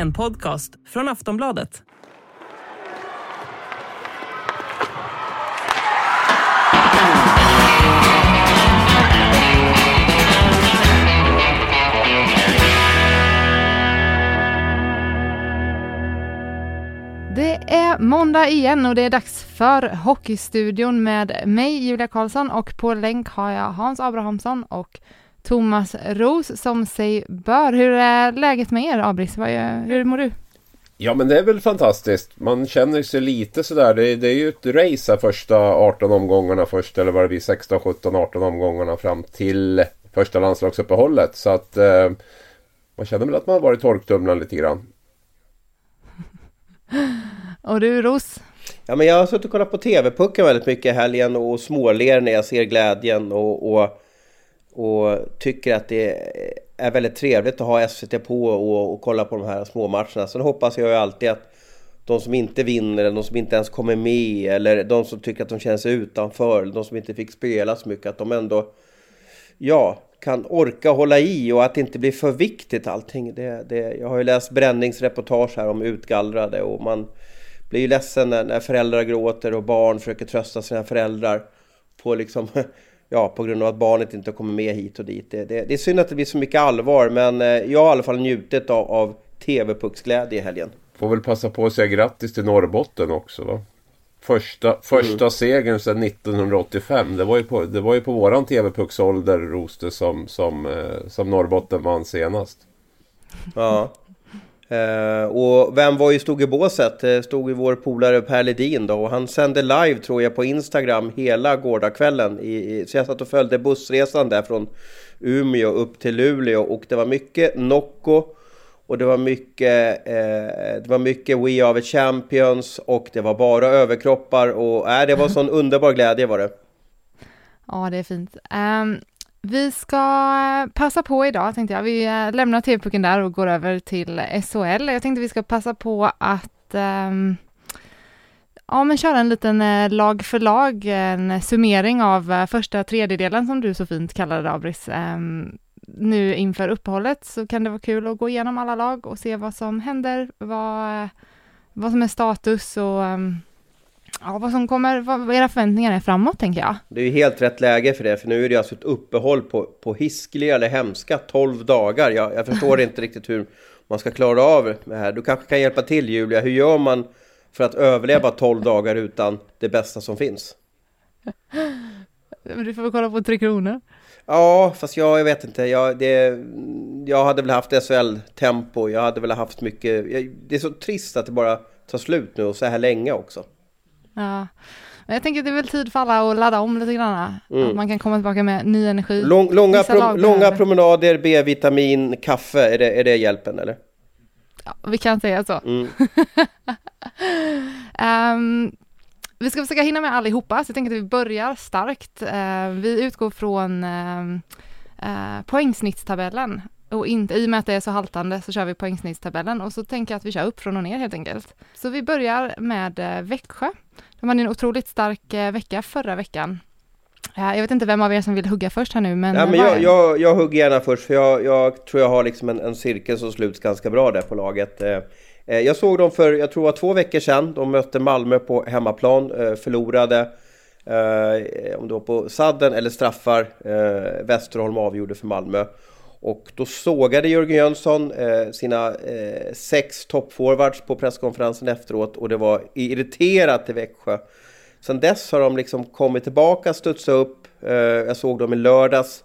En podcast från Aftonbladet. Det är måndag igen och det är dags för Hockeystudion med mig Julia Karlsson och på länk har jag Hans Abrahamsson och Thomas Ros som sig bör. Hur är läget med er Abris? Vad är- Hur mår du? Ja men det är väl fantastiskt. Man känner sig lite sådär. Det, det är ju ett race här första 18 omgångarna först. Eller vad det blir 16, 17, 18 omgångarna fram till första landslagsuppehållet. Så att eh, man känner väl att man har varit torktumlad lite grann. Och du Ros? Ja, men jag har suttit och kollat på TV-pucken väldigt mycket i helgen och småler när jag ser glädjen och, och, och tycker att det är väldigt trevligt att ha SVT på och, och kolla på de här småmatcherna. Sen hoppas jag ju alltid att de som inte vinner, eller de som inte ens kommer med, eller de som tycker att de känner sig utanför, eller de som inte fick spela så mycket, att de ändå ja, kan orka hålla i och att det inte blir för viktigt allting. Det, det, jag har ju läst bränningsreportage här om utgallrade och man blir ju ledsen när, när föräldrar gråter och barn försöker trösta sina föräldrar på, liksom, ja, på grund av att barnet inte kommer med hit och dit. Det, det, det är synd att det blir så mycket allvar men eh, jag har i alla fall njutit av, av TV-pucksglädje i helgen. Får väl passa på att säga grattis till Norrbotten också va? Första, första segern sedan 1985. Det var ju på, det var ju på våran TV-pucksålder Roste som, som, eh, som Norrbotten vann senast. Ja. Eh, och vem var ju stod i båset? Det stod ju vår polare Per Ledin då och han sände live tror jag på Instagram hela gårdagskvällen. I, så jag satt och följde bussresan där från Umeå upp till Luleå och det var mycket Nocco och det var mycket, eh, det var mycket We Are The Champions och det var bara överkroppar och äh, det var sån underbar glädje var det. Ja, det är fint. Ehm, vi ska eh, passa på idag, tänkte jag. Vi eh, lämnar TV-pucken där och går över till SHL. Jag tänkte vi ska passa på att ehm, ja, men köra en liten eh, lag för lag, en summering av första tredjedelen som du så fint kallade det, Abris. Ehm, nu inför uppehållet så kan det vara kul att gå igenom alla lag och se vad som händer, vad, vad som är status och ehm, ja, vad som kommer, vad, era förväntningar är framåt, tänker jag. Det är ju helt rätt läge för det, för nu är det alltså ett uppehåll på, på hiskliga eller hemska 12 dagar. Jag, jag förstår inte riktigt hur man ska klara av det här. Du kanske kan hjälpa till Julia, hur gör man för att överleva 12 dagar utan det bästa som finns? Men du får väl kolla på Tre Kronor. Ja, fast jag, jag vet inte. Jag, det, jag hade väl haft SHL-tempo. Jag hade väl haft mycket... Jag, det är så trist att det bara tar slut nu och så här länge också. Ja. Men jag tänker att det är väl tid för alla att ladda om lite grann. Att man kan komma tillbaka med ny energi. Lång, långa, lag långa promenader, B-vitamin, kaffe. Är det, är det hjälpen eller? Ja, vi kan säga så. Mm. Ehm, vi ska försöka hinna med allihopa, så jag tänker att vi börjar starkt. Ehm, vi utgår från um, poängsnittstabellen. Och inte, i och med att det är så haltande så kör vi poängsnittstabellen och så tänker jag att vi kör upp från och ner helt enkelt. Så vi börjar med eh, Växjö. De hade en otroligt stark eh, vecka förra veckan. Eh, jag vet inte vem av er som vill hugga först här nu, men... Ja, men jag, jag, jag hugger gärna först för jag, jag tror jag har liksom en, en cirkel som sluts ganska bra där på laget. Eh, Jag såg dem för, jag tror det var två veckor sedan. De mötte Malmö på hemmaplan, förlorade. Om det var på sadden eller straffar. Västerholm avgjorde för Malmö. Och då sågade Jörgen Jönsson eh, sina eh, sex toppforwards på presskonferensen efteråt och det var irriterat i Växjö. Sen dess har de liksom kommit tillbaka, studsat upp. Eh, jag såg dem i lördags.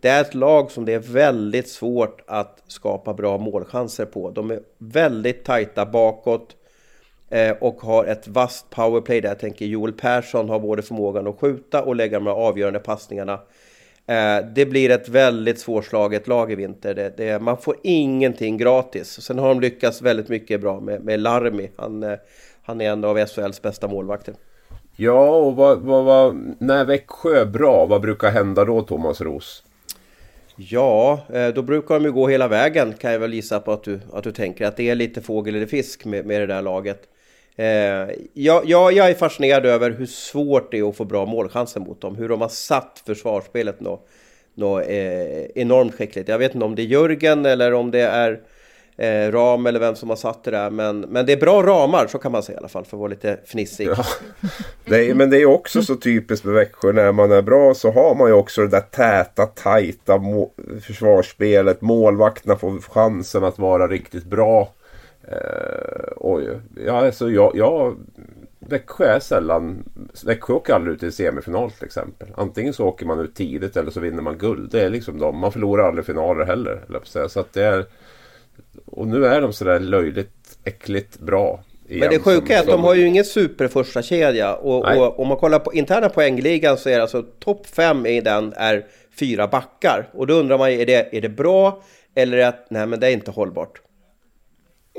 Det är ett lag som det är väldigt svårt att skapa bra målchanser på. De är väldigt tajta bakåt. Eh, och har ett vasst powerplay där jag tänker Joel Persson har både förmågan att skjuta och lägga de här avgörande passningarna. Eh, det blir ett väldigt svårslaget lag i vinter. Det, det, man får ingenting gratis. Sen har de lyckats väldigt mycket bra med, med Larmi. Han, eh, han är en av SHLs bästa målvakter. Ja, och vad, vad, vad, när Växjö är bra, vad brukar hända då Thomas Ros? Ja, eh, då brukar de ju gå hela vägen kan jag väl gissa på att du, att du tänker. Att det är lite fågel eller fisk med, med det där laget. Eh, jag, jag, jag är fascinerad över hur svårt det är att få bra målchanser mot dem. Hur de har satt försvarsspelet något, nå, eh, enormt skickligt. Jag vet inte om det är Jörgen eller om det är eh, ram eller vem som har satt det där. Men, men det är bra ramar, så kan man säga i alla fall, för att vara lite fnissig. Ja. Det är, men det är också så typiskt med Växjö. När man är bra så har man ju också det där täta, tajta må försvarsspelet. Målvakterna får chansen att vara riktigt bra. Eh, oj, ja, alltså jag, jag Växjö är sällan... Växjö åker aldrig ut i semifinal till exempel. Antingen så åker man ut tidigt eller så vinner man guld. Det är liksom de. Man förlorar aldrig finaler heller. Så att det är... Och nu är de sådär löjligt äckligt bra. Men det sjuka är att de har ju ingen super första kedja och, och om man kollar på interna poängligan så är det alltså topp fem i den är fyra backar. Och då undrar man, är det, är det bra eller är det att nej men det är inte hållbart?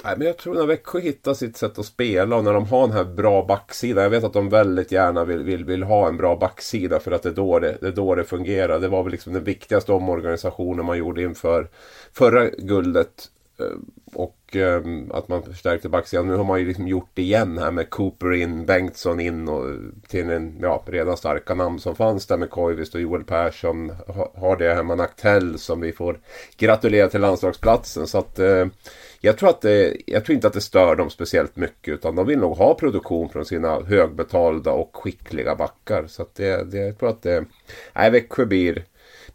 Nej, men jag tror när Växjö hittar sitt sätt att spela och när de har den här bra backsidan. Jag vet att de väldigt gärna vill, vill, vill ha en bra backsida för att det är, då det, det är då det fungerar. Det var väl liksom den viktigaste omorganisationen man gjorde inför förra guldet. Eh, och ehm, att man förstärkte backsidan. Nu har man ju liksom gjort det igen här med Cooper in, Bengtsson in och eh, till en ja, redan starka namn som fanns där med Koivisto och Joel Persson. Har det här med Naktell som vi får gratulera till landslagsplatsen. Så att eh, jag tror, att det, jag tror inte att det stör dem speciellt mycket utan de vill nog ha produktion från sina högbetalda och skickliga backar. Så att det, det, jag tror att det... Nej, Växjö blir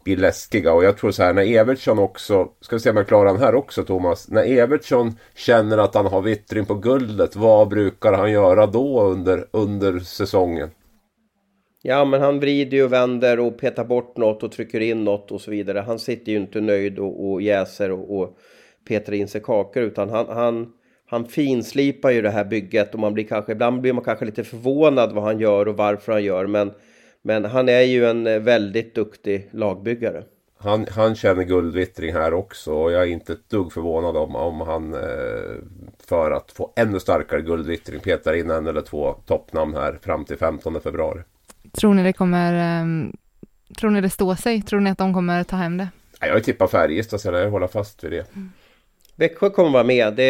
blir läskiga. Och jag tror så här när Evertsson också, ska vi se om jag klarar den här också Thomas. När Evertsson känner att han har vittring på guldet, vad brukar han göra då under, under säsongen? Ja, men han vrider ju och vänder och petar bort något och trycker in något och så vidare. Han sitter ju inte nöjd och, och jäser och, och petar in sig kakor utan han, han, han finslipar ju det här bygget och man blir kanske, ibland blir man kanske lite förvånad vad han gör och varför han gör. Men men han är ju en eh, väldigt duktig lagbyggare. Han, han känner guldvittring här också och jag är inte ett dugg förvånad om, om han eh, för att få ännu starkare guldvittring petar in en eller två toppnamn här fram till 15 februari. Tror ni det kommer, eh, tror ni det står sig? Tror ni att de kommer ta hem det? Jag har ju tippat Färjestad så jag håller fast vid det. Mm. Växjö kommer vara med. Det,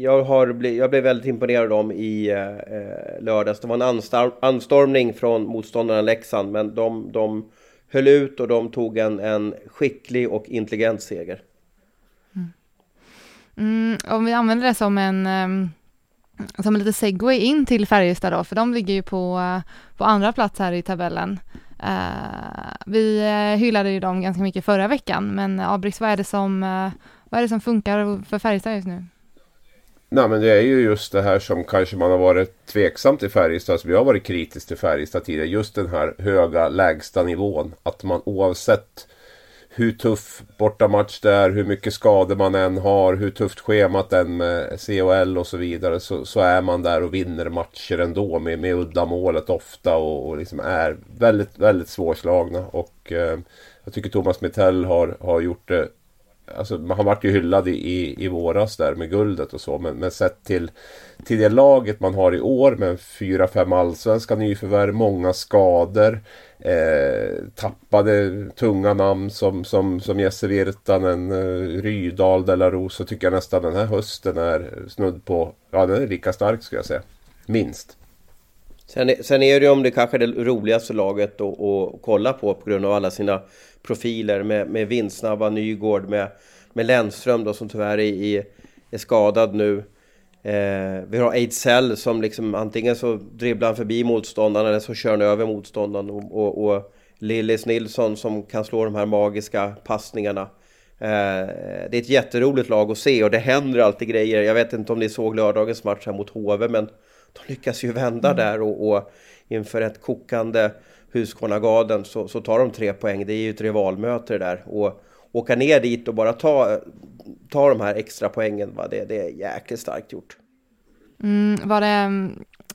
jag, har blivit, jag blev väldigt imponerad av dem i eh, lördags. Det var en anstormning från motståndarna Leksand, men de, de höll ut och de tog en, en skicklig och intelligent seger. Mm. Mm, om vi använder det som en ehm, som en lite segway in till Färjestad då, för de ligger ju på, eh, på andra plats här i tabellen. Uh, vi eh, hyllade ju dem ganska mycket förra veckan, men Abrix, vad är det som uh, vad är det som funkar för Färjestad just nu? Nej men det är ju just det här som kanske man har varit tveksam till Färjestad. Alltså, vi har varit kritisk till Färjestad tidigare. Just den här höga lägsta nivån. Att man oavsett hur tuff bortamatch det är, hur mycket skador man än har, hur tufft schemat än med COL och så vidare. Så, så är man där och vinner matcher ändå med, med uddamålet ofta och, och liksom är väldigt, väldigt svårslagna. Och eh, jag tycker Thomas Mittell har, har gjort det Alltså, han vart ju hyllad i, i, våras där med guldet och så. Men, men sett till, till det laget man har i år med fyra, fem allsvenska nyförvärv, många skador. Eh, tappade tunga namn som, som, som Jesse Virtanen, eh, Rydal, Delaros. Så tycker jag nästan den här hösten är snudd på, ja den är lika stark skulle jag säga. Minst. Sen, sen är det ju om det kanske är det roligaste laget att, att kolla på på grund av alla sina profiler med, med vindsnabba Nygård, med, med Lennström då som tyvärr är, är skadad nu. Eh, vi har Ejdsell som liksom antingen så dribblar han förbi motståndaren eller så kör han över motståndaren. Och, och, och Lillis Nilsson som kan slå de här magiska passningarna. Eh, det är ett jätteroligt lag att se och det händer alltid grejer. Jag vet inte om ni såg lördagens match här mot HV men de lyckas ju vända mm. där och, och inför ett kokande Husqvarnagaden så, så tar de tre poäng. Det är ju ett rivalmöte där. Och åka ner dit och bara ta, ta de här extra poängen, va? Det, det är jäkligt starkt gjort. Mm, var, det,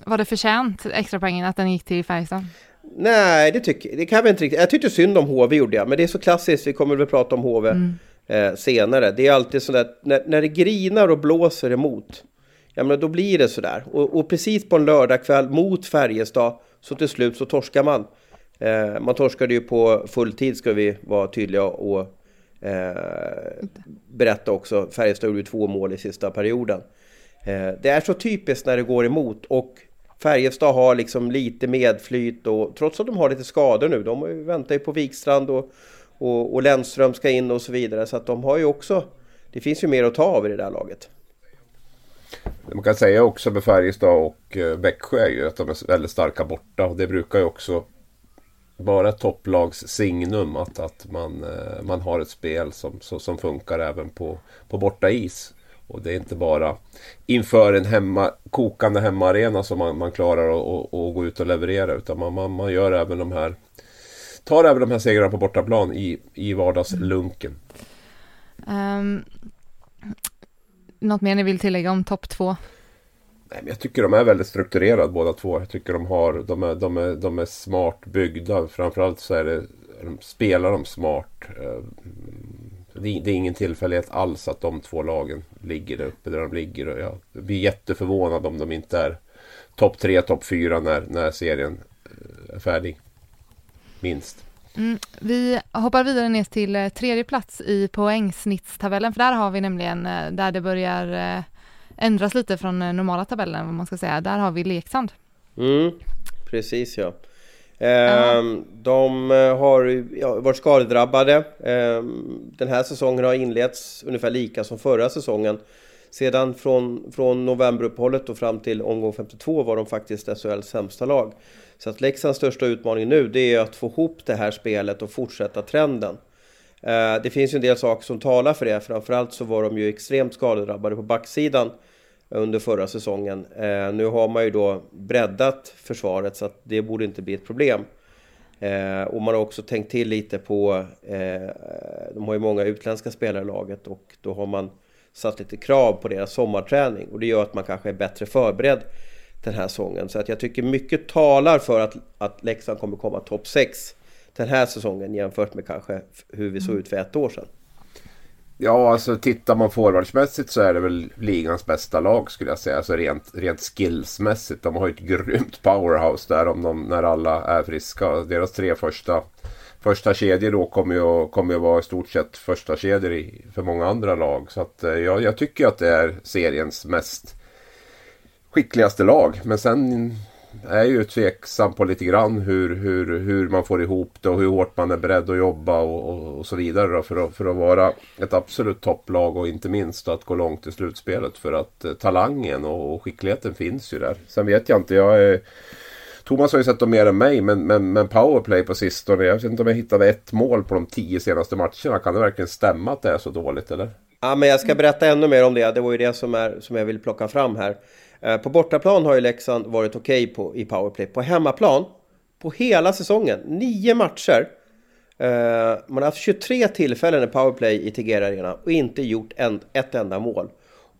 var det förtjänt extra poängen att den gick till Färjestad? Nej, det, tycker, det kan vi inte riktigt. Jag tyckte synd om HV gjorde jag, men det är så klassiskt. Vi kommer väl prata om HV mm. eh, senare. Det är alltid sådär, när, när det grinar och blåser emot, ja men då blir det sådär. Och, och precis på en lördagkväll mot Färjestad, så till slut så torskar man. Eh, man torskade ju på fulltid ska vi vara tydliga och eh, berätta också. Färjestad gjorde ju två mål i sista perioden. Eh, det är så typiskt när det går emot och Färjestad har liksom lite medflyt och trots att de har lite skador nu. De väntar ju på Wikstrand och, och, och Lennström ska in och så vidare. Så att de har ju också, det finns ju mer att ta av i det där laget. Man kan säga också med Färjestad och eh, Växjö är ju att de är väldigt starka borta. Och det brukar ju också vara ett topplags signum att, att man, eh, man har ett spel som, som funkar även på, på borta is. Och det är inte bara inför en hemma, kokande hemmaarena som man, man klarar att, att, gå ut och leverera. Utan man, man, man gör även de här tar även de här segrarna på bortaplan i, i vardagslunken. Um, något mer ni vill tillägga om topp två? Nej, men jag tycker de är väldigt strukturerade båda två. Jag tycker de, har, de, är, de, är, de är smart byggda. Framförallt så är det, de spelar de smart. Eh, det är, ingen tillfällighet alls att de två lagen ligger där uppe där de ligger. Och jag blir jätteförvånad om de inte är topp tre, topp fyra när, när serien eh, är färdig. Minst. Mm, vi hoppar vidare ner till eh, tredje plats i poängsnittstabellen, för där har vi nämligen där det börjar ändras lite från normala tabellen, vad man ska säga. Där har vi Leksand. Mm, precis ja. Ehm, de eh, har ja, varit skadedrabbade. Ehm, den här säsongen har inletts ungefär lika som förra säsongen. Sedan från, från novemberuppehållet och fram till omgång 52 var de faktiskt SHLs sämsta lag. Så att Leksands största utmaning nu det är att få ihop det här spelet och fortsätta trenden. Eh, det finns ju en del saker som talar för det. Framförallt så var de ju extremt skadedrabbade på backsidan under förra säsongen. Eh, nu har man ju då breddat försvaret så att det borde inte bli ett problem. Eh, och man har också tänkt till lite på, eh, de har ju många utländska spelare i laget och då har man satt lite krav på deras sommarträning och det gör att man kanske är bättre förberedd den här säsongen. Så att jag tycker mycket talar för att, att Leksand kommer komma topp 6 den här säsongen jämfört med kanske hur vi såg ut för ett år sedan. Ja, alltså tittar man forwardsmässigt så är det väl ligans bästa lag skulle jag säga. Alltså rent, rent skillsmässigt. De har ju ett grymt powerhouse där om de, när alla är friska. Deras tre första, första kedjor då kommer ju, kommer ju vara i stort sett första kedjor i, för många andra lag. Så att, eh, ja, jag tycker att det är seriens mest skickligaste lag. Men sen är jag ju tveksam på lite grann hur, hur, hur man får ihop det och hur hårt man är beredd att jobba och, och, och så vidare. för, att, för att vara ett absolut topplag och inte minst att gå långt i slutspelet. För att eh, talangen och, och, skickligheten finns ju där. Sen vet jag inte, jag är, Thomas har ju sett dem mer än mig men, men, men powerplay på sistone. Jag vet inte om jag hittade ett mål på de tio senaste matcherna. Kan det verkligen stämma att det är så dåligt eller? Ja men jag ska berätta ännu mer om det. Det var ju det som, är, som jag vill plocka fram här. Eh, på bortaplan har ju Leksand varit okej okay i powerplay. På hemmaplan, på hela säsongen, nio matcher. Eh, man har haft 23 tillfällen i powerplay i Tegera Arena och inte gjort en, ett enda mål.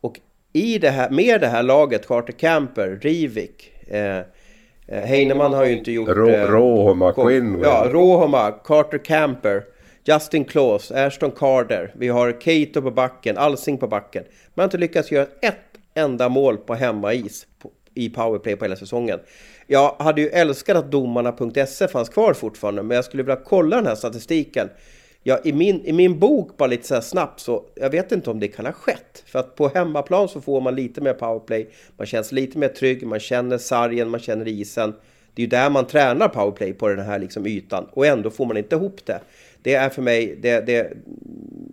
Och i det här, med det här laget, Carter Camper, Rivik, eh, eh Heinemann har ju inte gjort... Rå, eh, Råhoma, Quinn. Ja, Råhoma, Carter Camper, Justin Klaus, Ashton Carter. Vi har Cato på backen, Alsing på backen. Man har inte lyckats göra ett enda mål på hemmais i powerplay på hela säsongen. Jag hade ju älskat att domarna.se fanns kvar fortfarande, men jag skulle vilja kolla den här statistiken. Ja, i, min, I min bok, bara lite så här snabbt, så jag vet inte om det kan ha skett. För att på hemmaplan så får man lite mer powerplay, man känns lite mer trygg, man känner sargen, man känner isen. Det är ju där man tränar powerplay på den här liksom ytan och ändå får man inte ihop det. Det är för mig det, det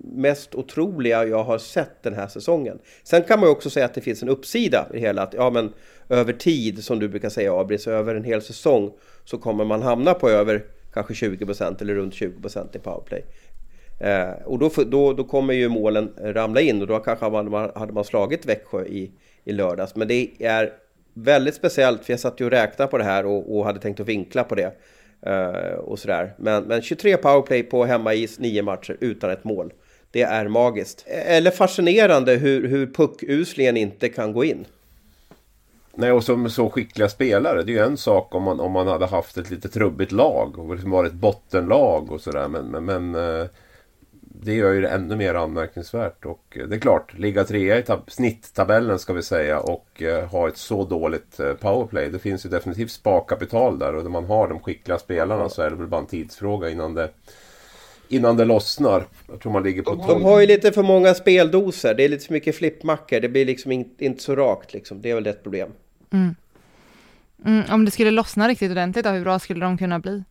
mest otroliga jag har sett den här säsongen. Sen kan man ju också säga att det finns en uppsida i det hela. Att, ja, men över tid, som du brukar säga Abris, över en hel säsong så kommer man hamna på över kanske 20 procent, eller runt 20 procent i powerplay. Eh, och då, då, då kommer ju målen ramla in och då kanske man, hade man slagit Växjö i, i lördags. Men det är väldigt speciellt, för jag satt ju och räknade på det här och, och hade tänkt att vinkla på det. Uh, och sådär. Men, men 23 powerplay på hemmais, 9 matcher utan ett mål. Det är magiskt. Eller fascinerande hur, hur puckuslingen inte kan gå in. Nej, och som så skickliga spelare. Det är ju en sak om man, om man hade haft ett lite trubbigt lag och liksom varit bottenlag och sådär. Men, men, men eh, det gör ju det ännu mer anmärkningsvärt. Och eh, det är klart, ligga trea i snitttabellen ska vi säga och eh, ha ett så dåligt eh, powerplay. Det finns ju definitivt sparkapital där och när man har de skickliga spelarna så är det väl bara en tidsfråga innan det Innan det lossnar. Jag tror man ligger på De har ju lite för många speldoser. Det är lite för mycket flippmackor. Det blir liksom in, inte så rakt liksom. Det är väl ett problem. Mm. Mm, om det skulle lossna riktigt ordentligt då, hur bra skulle de kunna bli?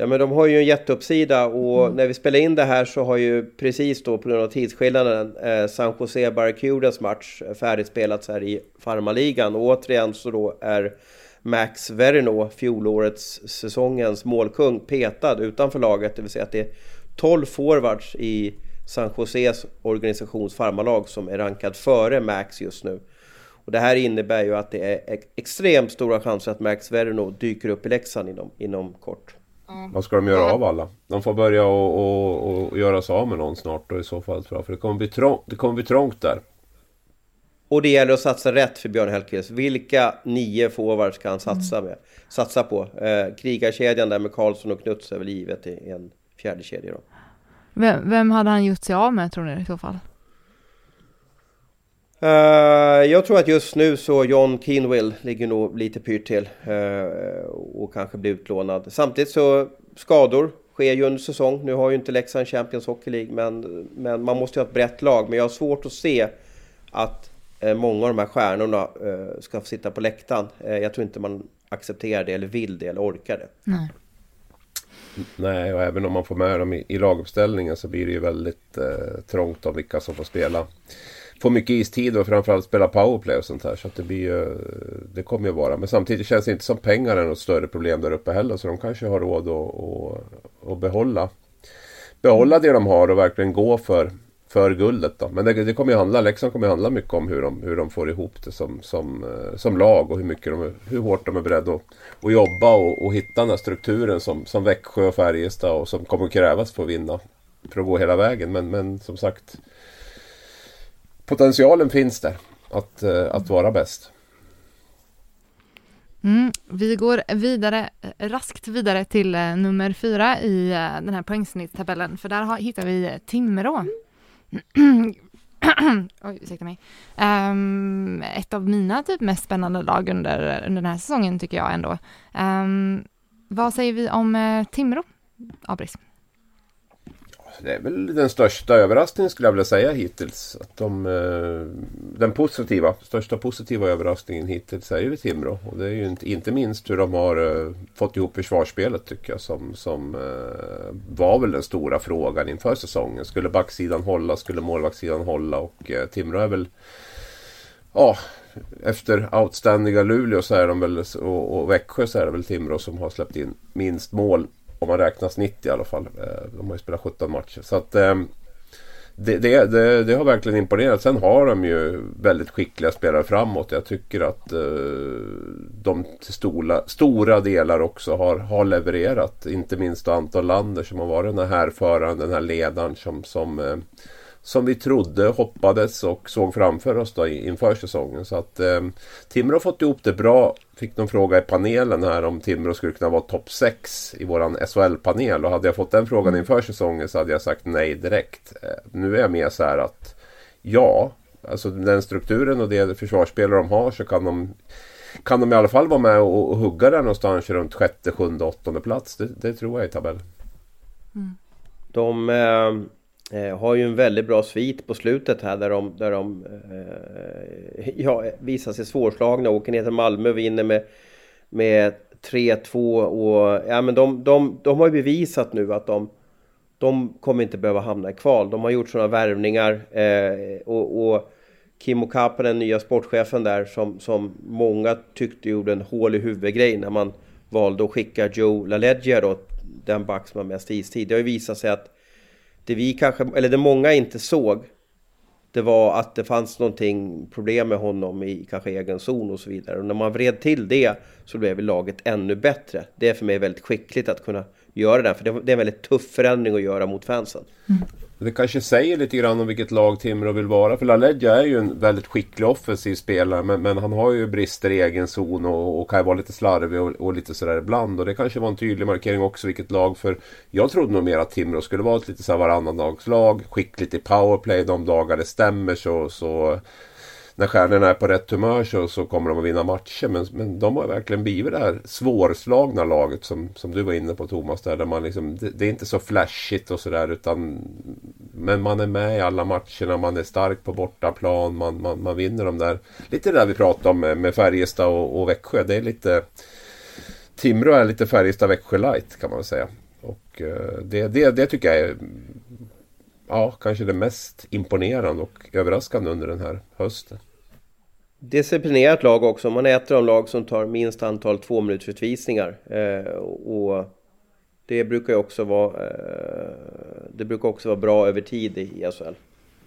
Ja men de har ju en jätteuppsida och mm. när vi spelar in det här så har ju precis då på grund av tidsskillnaden eh, San Jose Barracudas match färdigspelats här i farmaligan och återigen så då är Max Verino, fjolårets säsongens målkung, petad utanför laget. Det vill säga att det är 12 forwards i San Joses organisations farmarlag som är rankad före Max just nu. Och det här innebär ju att det är extremt stora chanser att Max Verino dyker upp i Leksand inom, inom kort. Mm. Vad ska de göra av alla? De får börja och, och, och göra sig av med någon snart då i så fall. För det kommer bli, trång, det kommer bli trångt där. Och det gäller att satsa rätt för Björn Hellkvist. Vilka nio forwards ska han satsa, med, satsa på? Eh, krigarkedjan där med Karlsson och Knuts är väl givet i en fjärde kedja då. Vem, vem hade han gjort sig av med tror ni i så fall? Uh, jag tror att just nu så John Keenwill ligger nog lite pyrt till uh, och kanske blir utlånad. Samtidigt så skador sker ju under säsong. Nu har ju inte Leksand Champions Hockey League men, men man måste ju ha ett brett lag. Men jag har svårt att se att uh, många av de här stjärnorna ska få sitta på läktaren. jag tror inte man accepterar det eller vill det eller orkar det. Nej. Nej, och även om man får med dem i, i laguppställningen så blir det ju väldigt trångt om vilka som får spela får mycket istid och framförallt spela powerplay och sånt här. Så att det blir ju, det kommer ju vara. Men samtidigt känns det inte som pengar är något större problem där uppe heller. Så de kanske har råd att, att, att behålla, behålla det de har och verkligen gå för, för guldet. Då. Men det, det kommer ju handla, Leksand kommer ju handla mycket om hur de, hur de får ihop det som, som, eh, som lag och hur, mycket de, hur hårt de är beredda att, att jobba och, och hitta den här strukturen som, som Växjö och Färjestad och som kommer krävas för att vinna. För att gå hela vägen. Men, men som sagt potentialen finns där att, eh, att vara bäst. Mm, vi går vidare, eh, raskt vidare till eh, nummer fyra i eh, den här poängsnittstabellen, för där har, hittar vi eh, Timrå. Oj, ursäkta mig. Um, ett av mina typ mest spännande lag under, under den här säsongen tycker jag ändå. Um, vad säger vi om uh, Timrå, Abris? Det är väl den största överraskningen skulle jag vilja säga hittills. Att de, eh, den positiva, största positiva överraskningen hittills är ju Timrå. Och det är ju inte, inte minst hur de har eh, fått ihop försvarsspelet tycker jag. Som, som eh, var väl den stora frågan inför säsongen. Skulle backsidan hålla? Skulle målvaktssidan hålla? Och Timrå är väl... Ja, efter outstandinga Luleå så är de väl, och, och Växjö så är det väl Timrå som har släppt in minst mål om man räknar snitt i alla fall. Eh, de har ju spelat 17 matcher. Så att ehm, det, det, det, det, har verkligen imponerat. Sen har de ju väldigt skickliga spelare framåt. Jag tycker att eh, de till stora, stora delar också har, har levererat. Inte minst Anton Lander som har varit den här härföraren, den här ledaren som, som eh, som vi trodde, hoppades och såg framför oss då inför säsongen. Så att eh, Timrå har fått ihop det bra. Fick någon fråga i panelen här om Timrå skulle kunna vara topp 6 i våran SHL-panel. Och hade jag fått den frågan mm. inför säsongen så hade jag sagt nej direkt. Eh, nu är jag mer så här att ja, alltså den strukturen och det försvarsspelare de har så kan de kan de i alla fall vara med och, och hugga där någonstans runt sjätte, sjunde, åttonde plats. Det, det tror jag i tabellen. Mm. De, eh, Eh, har ju en väldigt bra svit på slutet här där de, där de eh, ja, visar sig svårslagna. Åker ner till Malmö och vinner med, med 3-2 och ja men de, de, de har ju bevisat nu att de, de kommer inte behöva hamna i kval. De har gjort sådana värvningar eh, och, och Kimmo Kapanen, nya sportchefen där som, som många tyckte gjorde en hål i huvudgrej när man valde att skicka Joe LaLeggia då, den back som har mest istid. Det har ju visat sig att det vi kanske, eller det många inte såg, det var att det fanns någonting problem med honom i kanske egen zon och så vidare. Och när man vred till det så blev laget ännu bättre. Det är för mig väldigt skickligt att kunna göra den. För det, det är en väldigt tuff förändring att göra mot fansen. Mm. Det kanske säger lite grann om vilket lag Timrå vill vara. För LaLeggia är ju en väldigt skicklig offensiv spelare. Men, men han har ju brister i egen zon och, och kan vara lite slarvig och, och, lite sådär ibland. Och det kanske var en tydlig markering också vilket lag. För jag trodde nog mer att Timrå skulle vara ett lite så här varannandagslag. Skickligt i powerplay de dagar det stämmer så, så när stjärnorna är på rätt humör så, så kommer de att vinna matcher. Men, men de har verkligen blivit det här svårslagna laget som, som du var inne på Thomas. Där, där man liksom, det, det är inte så flashigt och sådär utan Men man är med i alla matcherna, man är stark på bortaplan, man, man, man vinner de där. Lite det där vi pratade om med, med Färjestad och, och Växjö. Det är lite Timrå är lite Färjestad-Växjö light kan man säga. Och eh, det, det, det tycker jag är ja, kanske det mest imponerande och överraskande under den här hösten disciplinerat lag också. Man är ett av de lag som tar minst antal två minuters utvisningar. Eh, och det brukar ju också vara, eh, det brukar också vara bra över tid i SHL.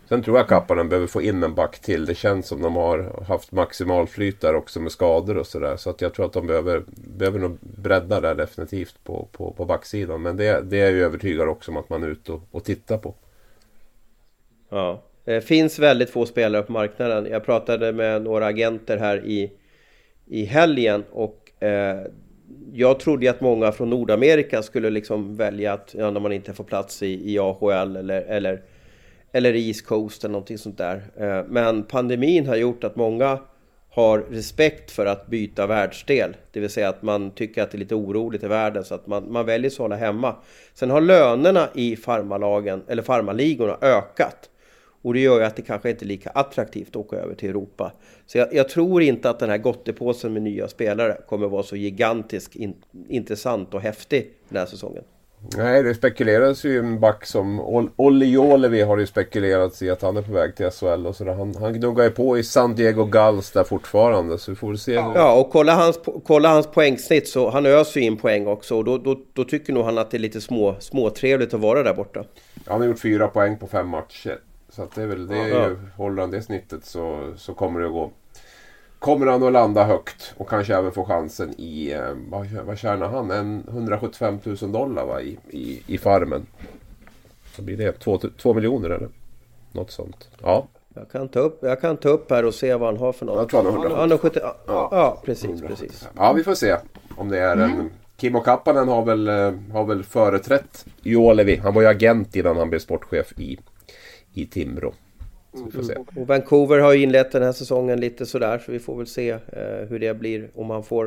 Sen tror jag Kappanen behöver få in en back till. Det känns som de har haft maximal flyt där också med skador och sådär. Så att jag tror att de behöver, behöver nog bredda där definitivt på, på, på backsidan. Men det, det är jag övertygad också om att man är ute och, och tittar på. Ja. Det finns väldigt få spelare på marknaden. Jag pratade med några agenter här i, i helgen och eh, jag trodde att många från Nordamerika skulle liksom välja att, ja, när man inte får plats i, i AHL eller, eller, eller East Coast eller någonting sånt där. Eh, men pandemin har gjort att många har respekt för att byta världsdel. Det vill säga att man tycker att det är lite oroligt i världen så att man, man väljer att hålla hemma. Sen har lönerna i farmalagen, eller farmaligorna ökat. Och det gör ju att det kanske inte är lika attraktivt att åka över till Europa. Så jag, jag tror inte att den här gottepåsen med nya spelare kommer vara så gigantisk in, intressant och häftig den här säsongen. Nej, det spekuleras ju en back som Olli Jolevi har ju spekulerats i att han är på väg till SHL och sådär. Han, han gnuggar ju på i San Diego Gulls där fortfarande så vi får väl se. Ja, och kolla hans, kolla hans poängsnitt så han öser ju in poäng också och då, då, då tycker nog han att det är lite små, småtrevligt att vara där borta. Han har gjort fyra poäng på fem matcher. Så att det är väl det. Ja. Ju, håller han det snittet så, så kommer det att gå. Kommer han att landa högt och kanske även få chansen i, eh, vad, vad tjänar han? En 175 000 dollar va, i, i, i farmen. Så blir det 2 miljoner eller? Något sånt. Ja. Jag kan, ta upp, jag kan ta upp här och se vad han har för något. Jag tror han har 170. ja, ja, ja, precis, 175. precis. Ja, vi får se om det är mm. en... Kimmo Kappanen har väl, eh, har väl företrätt Juolevi. Han var ju agent innan han blev sportchef i i Timrå. Mm. Och Vancouver har ju inlett den här säsongen lite sådär så vi får väl se eh, hur det blir om han får...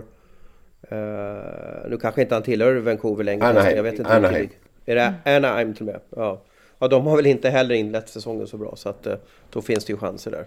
Eh, nu kanske inte han tillhör Vancouver längre. Anaheim. Jag vet inte Anaheim. Är det Anaheim till och med? Ja. ja, de har väl inte heller inlett säsongen så bra så att eh, då finns det ju chanser där.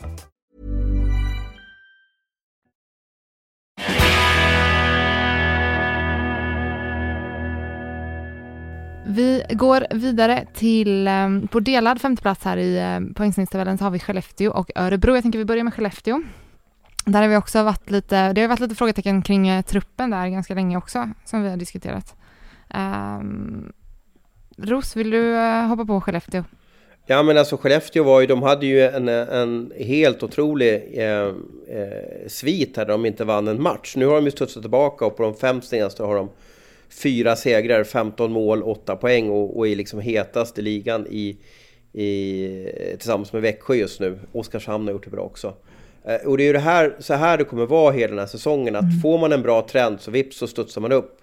Vi går vidare till, ehm, på delad femteplats här i ehm, poängsnittstabellen så har vi Skellefteå och Örebro. Jag tänker vi börjar med Skellefteå. Där har vi också varit lite, det har varit lite frågetecken kring eh, truppen där ganska länge också, som vi har diskuterat. Um, Ros, vill du eh, hoppa på Skellefteå? Ja men alltså Skellefteå var ju, de hade ju en, en helt otrolig eh, eh, svit här där de inte vann en match. Nu har de ju studsat tillbaka och på de fem senaste har de fyra segrar, 15 mål, 8 poäng och, och är liksom hetast i ligan i, i, tillsammans med Växjö just nu. Oskarshamn har gjort det bra också. Eh, och det är ju det här, så här det kommer vara hela den här säsongen, att mm. får man en bra trend så vips så studsar man upp.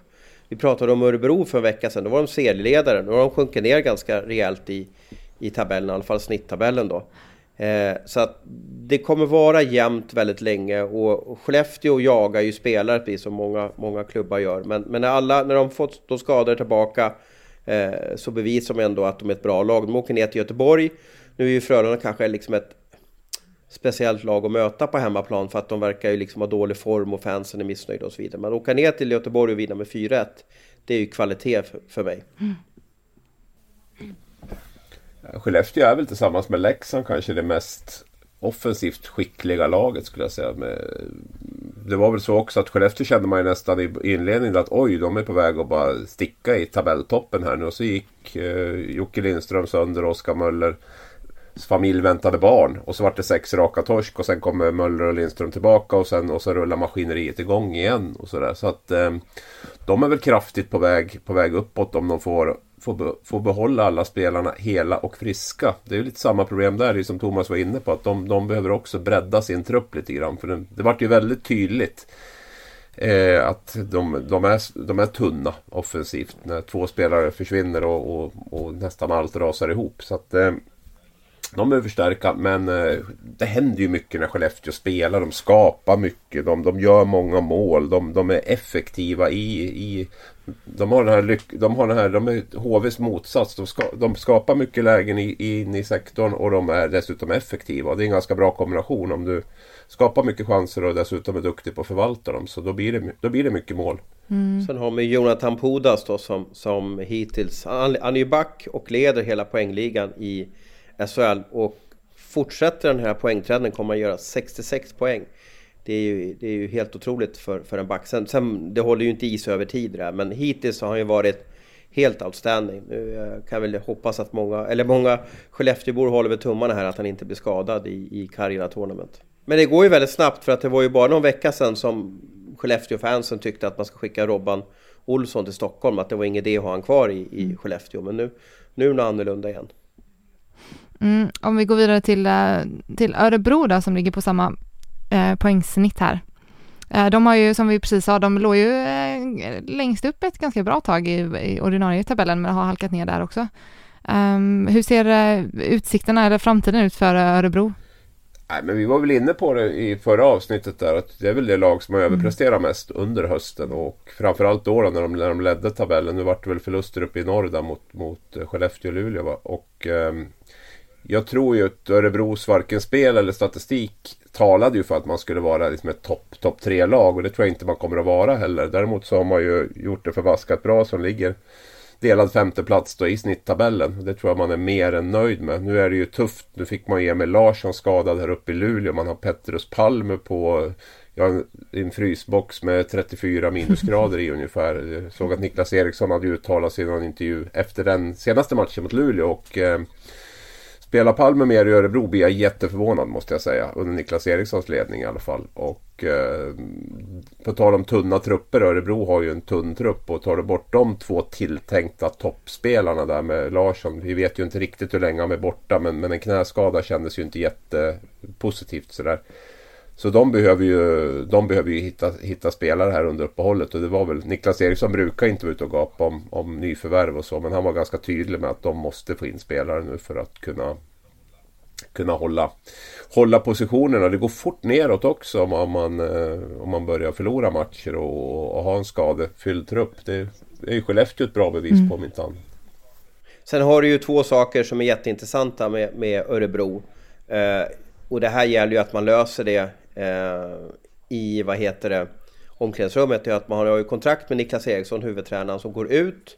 Vi pratade om Örebro för en vecka sedan, då var de serieledare, nu har de sjunkit ner ganska rejält i, i tabellen, i alla fall snitttabellen då. Eh, så att det kommer vara jämnt väldigt länge och Skellefteå jagar ju spelare precis som många, många klubbar gör. Men, men när, alla, när de fått de skador tillbaka eh, så bevisar de ändå att de är ett bra lag. De åker ner till Göteborg. Nu är ju Frölunda kanske liksom ett speciellt lag att möta på hemmaplan för att de verkar ju liksom ha dålig form och fansen är missnöjda och så vidare. Men åka ner till Göteborg och vinna med 4-1, det är ju kvalitet för, för mig. Mm. Skellefteå är väl tillsammans med Leksand kanske det mest offensivt skickliga laget skulle jag säga. Det var väl så också att Skellefteå kände man ju nästan i inledningen att oj, de är på väg att bara sticka i tabelltoppen här nu. Och så gick eh, Jocke Lindström sönder och Oskar Möller familj väntade barn. Och så var det sex raka torsk och sen kommer Möller och Lindström tillbaka och sen och så rullar maskineriet igång igen. Och så där. så att eh, de är väl kraftigt på väg, på väg uppåt om de får få, be, få behålla alla spelarna hela och friska. Det är ju lite samma problem där, det som Thomas var inne på. Att de, de behöver också bredda sin trupp lite grann. För det, det vart ju väldigt tydligt eh, att de, de, är, de är tunna offensivt. När två spelare försvinner och, och, och nästan allt rasar ihop. Så att, eh, de behöver förstärka men eh, det händer ju mycket när Skellefteå spelar. De skapar mycket. De, de gör många mål. De, de är effektiva i, i de har den här, lyck, de har den här, de är HVs motsats. De, ska, de skapar mycket lägen in i, i sektorn och de är dessutom effektiva. Det är en ganska bra kombination om du skapar mycket chanser och dessutom är duktig på att förvalta dem. Så då blir det, då blir det mycket mål. Mm. Sen har vi Jonathan Pudas då som, som hittills, han, han är ju back och leder hela poängligan i SHL och fortsätter den här poängtrenden kommer han göra 66 poäng. Det är ju, det är ju helt otroligt för, för en back. Sen, sen, det håller ju inte i sig över tid där, men hittills har han ju varit helt outstanding. Nu eh, kan jag väl hoppas att många, eller många Skellefteåbor håller med tummarna här att han inte blir skadad i, i Carina Tournament. Men det går ju väldigt snabbt för att det var ju bara någon vecka sedan som Skellefteå-fansen tyckte att man ska skicka Robban Olsson till Stockholm, att det var ingen idé att ha han kvar i, i Skellefteå. Men nu, nu är det annorlunda igen. Mm, om vi går vidare till, eh, till Örebro då, som ligger på samma eh, poängsnitt här. Eh, de har ju, som vi precis sa, de låg ju eh, längst upp ett ganska bra tag i, i ordinarie tabellen, men har halkat ner där också. Um, hur ser utsikterna eller framtiden ut för Örebro? Nej, men vi var väl inne på det i förra avsnittet där att det är väl det lag som har mm. överpresterat mest under hösten och framförallt då, då när, de, när de ledde tabellen. Nu vart det väl förluster uppe i norr där mot, mot Skellefteå och Luleå va? och um, jag tror ju att Örebros varken spel eller statistik talade ju för att man skulle vara liksom ett topp top tre lag och det tror jag inte man kommer att vara heller. Däremot så har man ju gjort det förbaskat bra som ligger delad femteplats då i snitttabellen. Det tror jag man är mer än nöjd med. Nu är det ju tufft. Nu fick man Emil Larsson skadad här uppe i Luleå. Man har Petrus Palme på ja, en frysbox med 34 minusgrader i ungefär. Jag såg att Niklas Eriksson hade uttalat sig i någon intervju efter den senaste matchen mot Luleå. Och, eh, Spelar Palme mer i Örebro blir jag jätteförvånad måste jag säga. Under Niklas Erikssons ledning i alla fall. Och eh, på tal om tunna trupper. Örebro har ju en tunn trupp. Och tar du bort de två tilltänkta toppspelarna där med Larsson. Vi vet ju inte riktigt hur länge han är borta. Men, men en knäskada kändes ju inte jättepositivt sådär. Så de behöver ju, de behöver ju hitta, hitta spelare här under uppehållet. Och det var väl, Niklas Eriksson brukar inte vara ute och gapa om, om nyförvärv och så. Men han var ganska tydlig med att de måste få in spelare nu för att kunna, kunna hålla, hålla positionerna. Det går fort neråt också om, om, man, eh, om man börjar förlora matcher och, och ha en skadefylld trupp. Det, det är ju Skellefteå ett bra bevis mm. på om inte annat. Sen har du ju två saker som är jätteintressanta med, med Örebro. Eh, och det här gäller ju att man löser det Eh, i, vad heter det, omklädningsrummet är att man har ju kontrakt med Niklas Eriksson, huvudtränaren, som går ut.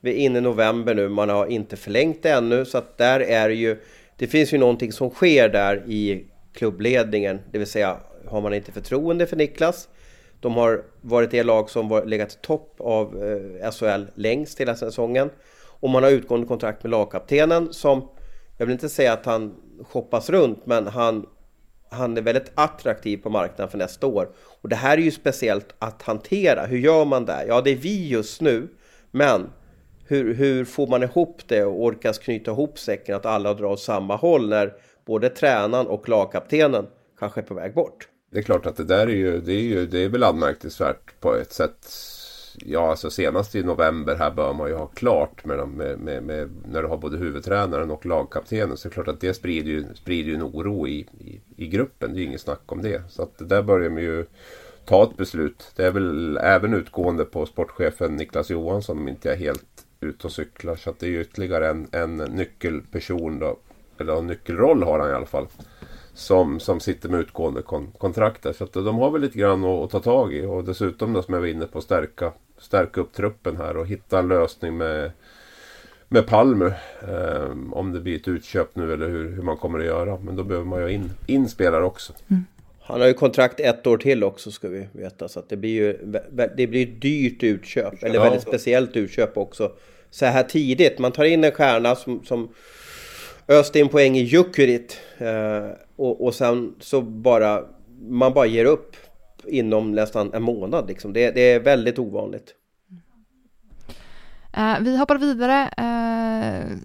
Vi är inne i november nu, man har inte förlängt det ännu, så att där är det ju, det finns ju någonting som sker där i klubbledningen, det vill säga har man inte förtroende för Niklas, de har varit det lag som var legat topp av eh, SHL längst hela säsongen. Och man har utgående kontrakt med lagkaptenen som, jag vill inte säga att han shoppas runt, men han han är väldigt attraktiv på marknaden för nästa år. Och det här är ju speciellt att hantera. Hur gör man det? Ja, det är vi just nu. Men hur, hur får man ihop det och orkas knyta ihop säcken att alla drar åt samma håll när både tränaren och lagkaptenen kanske är på väg bort? Det är klart att det där är ju, det är ju, det är väl anmärkningsvärt på ett sätt ja, alltså senast i november här bör man ju ha klart med, dem, med, med, med när du har både huvudtränaren och lagkaptenen. Så det är klart att det sprider ju, sprider ju en oro i, i, i gruppen. Det är ju inget snack om det. Så att där börjar man ju ta ett beslut. Det är väl även utgående på sportchefen Niklas Johansson om inte jag är helt ute och cyklar. Så att det är ju ytterligare en, en nyckelperson då. Eller en nyckelroll har han i alla fall som, som sitter med utgående kon, kontrakt där. Så att de har väl lite grann att, att ta tag i och dessutom då, som jag var inne på stärka, stärka upp truppen här och hitta en lösning med med Palmer. Eh, om det blir ett utköp nu eller hur, hur man kommer att göra. Men då behöver man ju in, in spelare också. Mm. Han har ju kontrakt ett år till också ska vi veta. Så att det blir ju det blir dyrt utköp. Eller ja. väldigt speciellt utköp också. Så här tidigt. Man tar in en stjärna som, som öste in poäng i Jukurit. Eh, och, och sen så bara man bara ger upp inom nästan en månad. Liksom. Det, det är väldigt ovanligt. Uh, vi hoppar vidare uh,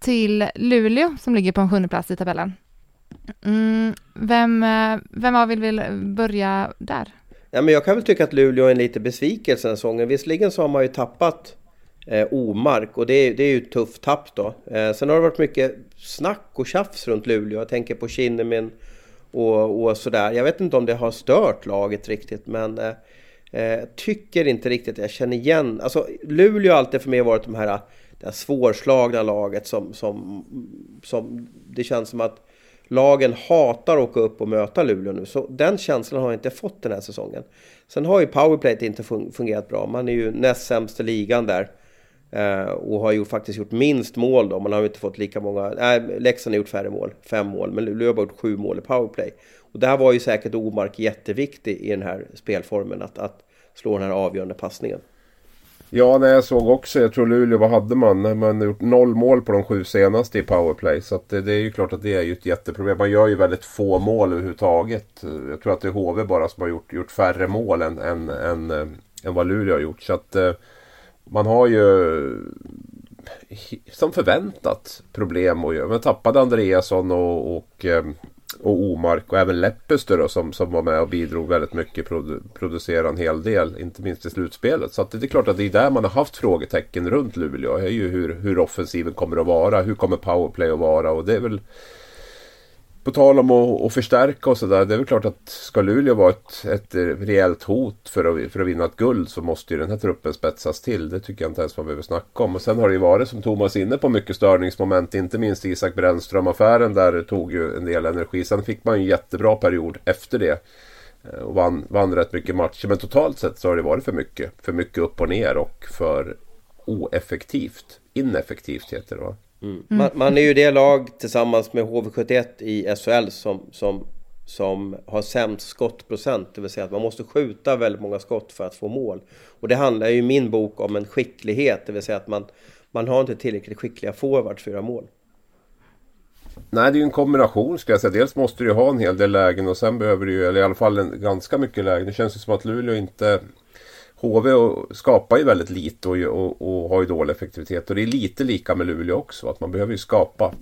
till Luleå som ligger på en sjunde plats i tabellen. Mm, vem, uh, vem av er vill börja där? Ja, men jag kan väl tycka att Luleå är en lite besvikelse den säsongen. Visserligen så har man ju tappat eh, Omark och det är, det är ju ett tufft tapp då. Eh, sen har det varit mycket snack och tjafs runt Luleå. Jag tänker på Kinnemin och, och sådär. Jag vet inte om det har stört laget riktigt men eh, eh tycker inte riktigt jag känner igen... Alltså Luleå har alltid för mig varit de här, eh, det här svårslagna laget som, som, som... Det känns som att lagen hatar att åka upp och möta Luleå nu. Så den känslan har jag inte fått den här säsongen. Sen har ju powerplay inte fungerat bra. Man är ju näst sämst i ligan där. Eh, och har ju faktiskt gjort minst mål då. Man har ju inte fått lika många... Nej, Leksand har gjort färre mål. Fem mål. Men Luleå har bara gjort sju mål i powerplay. Och där var ju säkert Omark jätteviktig i den här spelformen. Att, att slå den här avgörande passningen. Ja, nej, jag såg också. Jag tror Luleå, vad hade man? Man har gjort noll mål på de sju senaste i powerplay. Så det, det, är ju klart att det är ju ett jätteproblem. Man gör ju väldigt få mål överhuvudtaget. Jag tror att det är HV bara som har gjort, gjort färre mål än, än, än, eh, än vad Luleå har gjort. Så att eh, man har ju som förväntat problem och. Man tappade Andreasson och, och ehm, och Omark och även Leppester då, som, som var med och bidrog väldigt mycket. Produ en hel del, inte minst i slutspelet. Så det är klart att det är där man har haft frågetecken runt Luleå. Det är ju hur, hur offensiven kommer att vara. Hur kommer powerplay att vara? Och det är väl på tal om att, att förstärka och sådär. Det är väl klart att ska Luleå vara ett, ett rejält hot för att, för att vinna ett guld så måste ju den här truppen spetsas till. Det tycker jag inte ens man behöver snacka om. Och sen har det ju varit som Thomas inne på mycket störningsmoment. Inte minst Isak Brännström-affären där det tog ju en del energi. Sen fick man ju en jättebra period efter det. Eh, och vann, vann rätt mycket matcher. Men totalt sett så har det varit för mycket. För mycket upp och ner och för oeffektivt. Ineffektivt heter det va? Mm. Man, man, är ju det lag tillsammans med HV71 i SHL som, som, som har sämst skottprocent. Det vill säga att man måste skjuta väldigt många skott för att få mål. Och det handlar ju i min bok om en skicklighet. Det vill säga att man, man har inte tillräckligt skickliga forwards för att göra mål. Nej, det är ju en kombination ska jag säga. Dels måste du ju ha en hel del lägen och sen behöver du ju, eller i alla fall en, ganska mycket lägen. Det känns ju som att Luleå inte HV skapar ju väldigt lite och, och, och, har ju dålig effektivitet. Och det är lite lika med Luleå också. Att man behöver ju skapa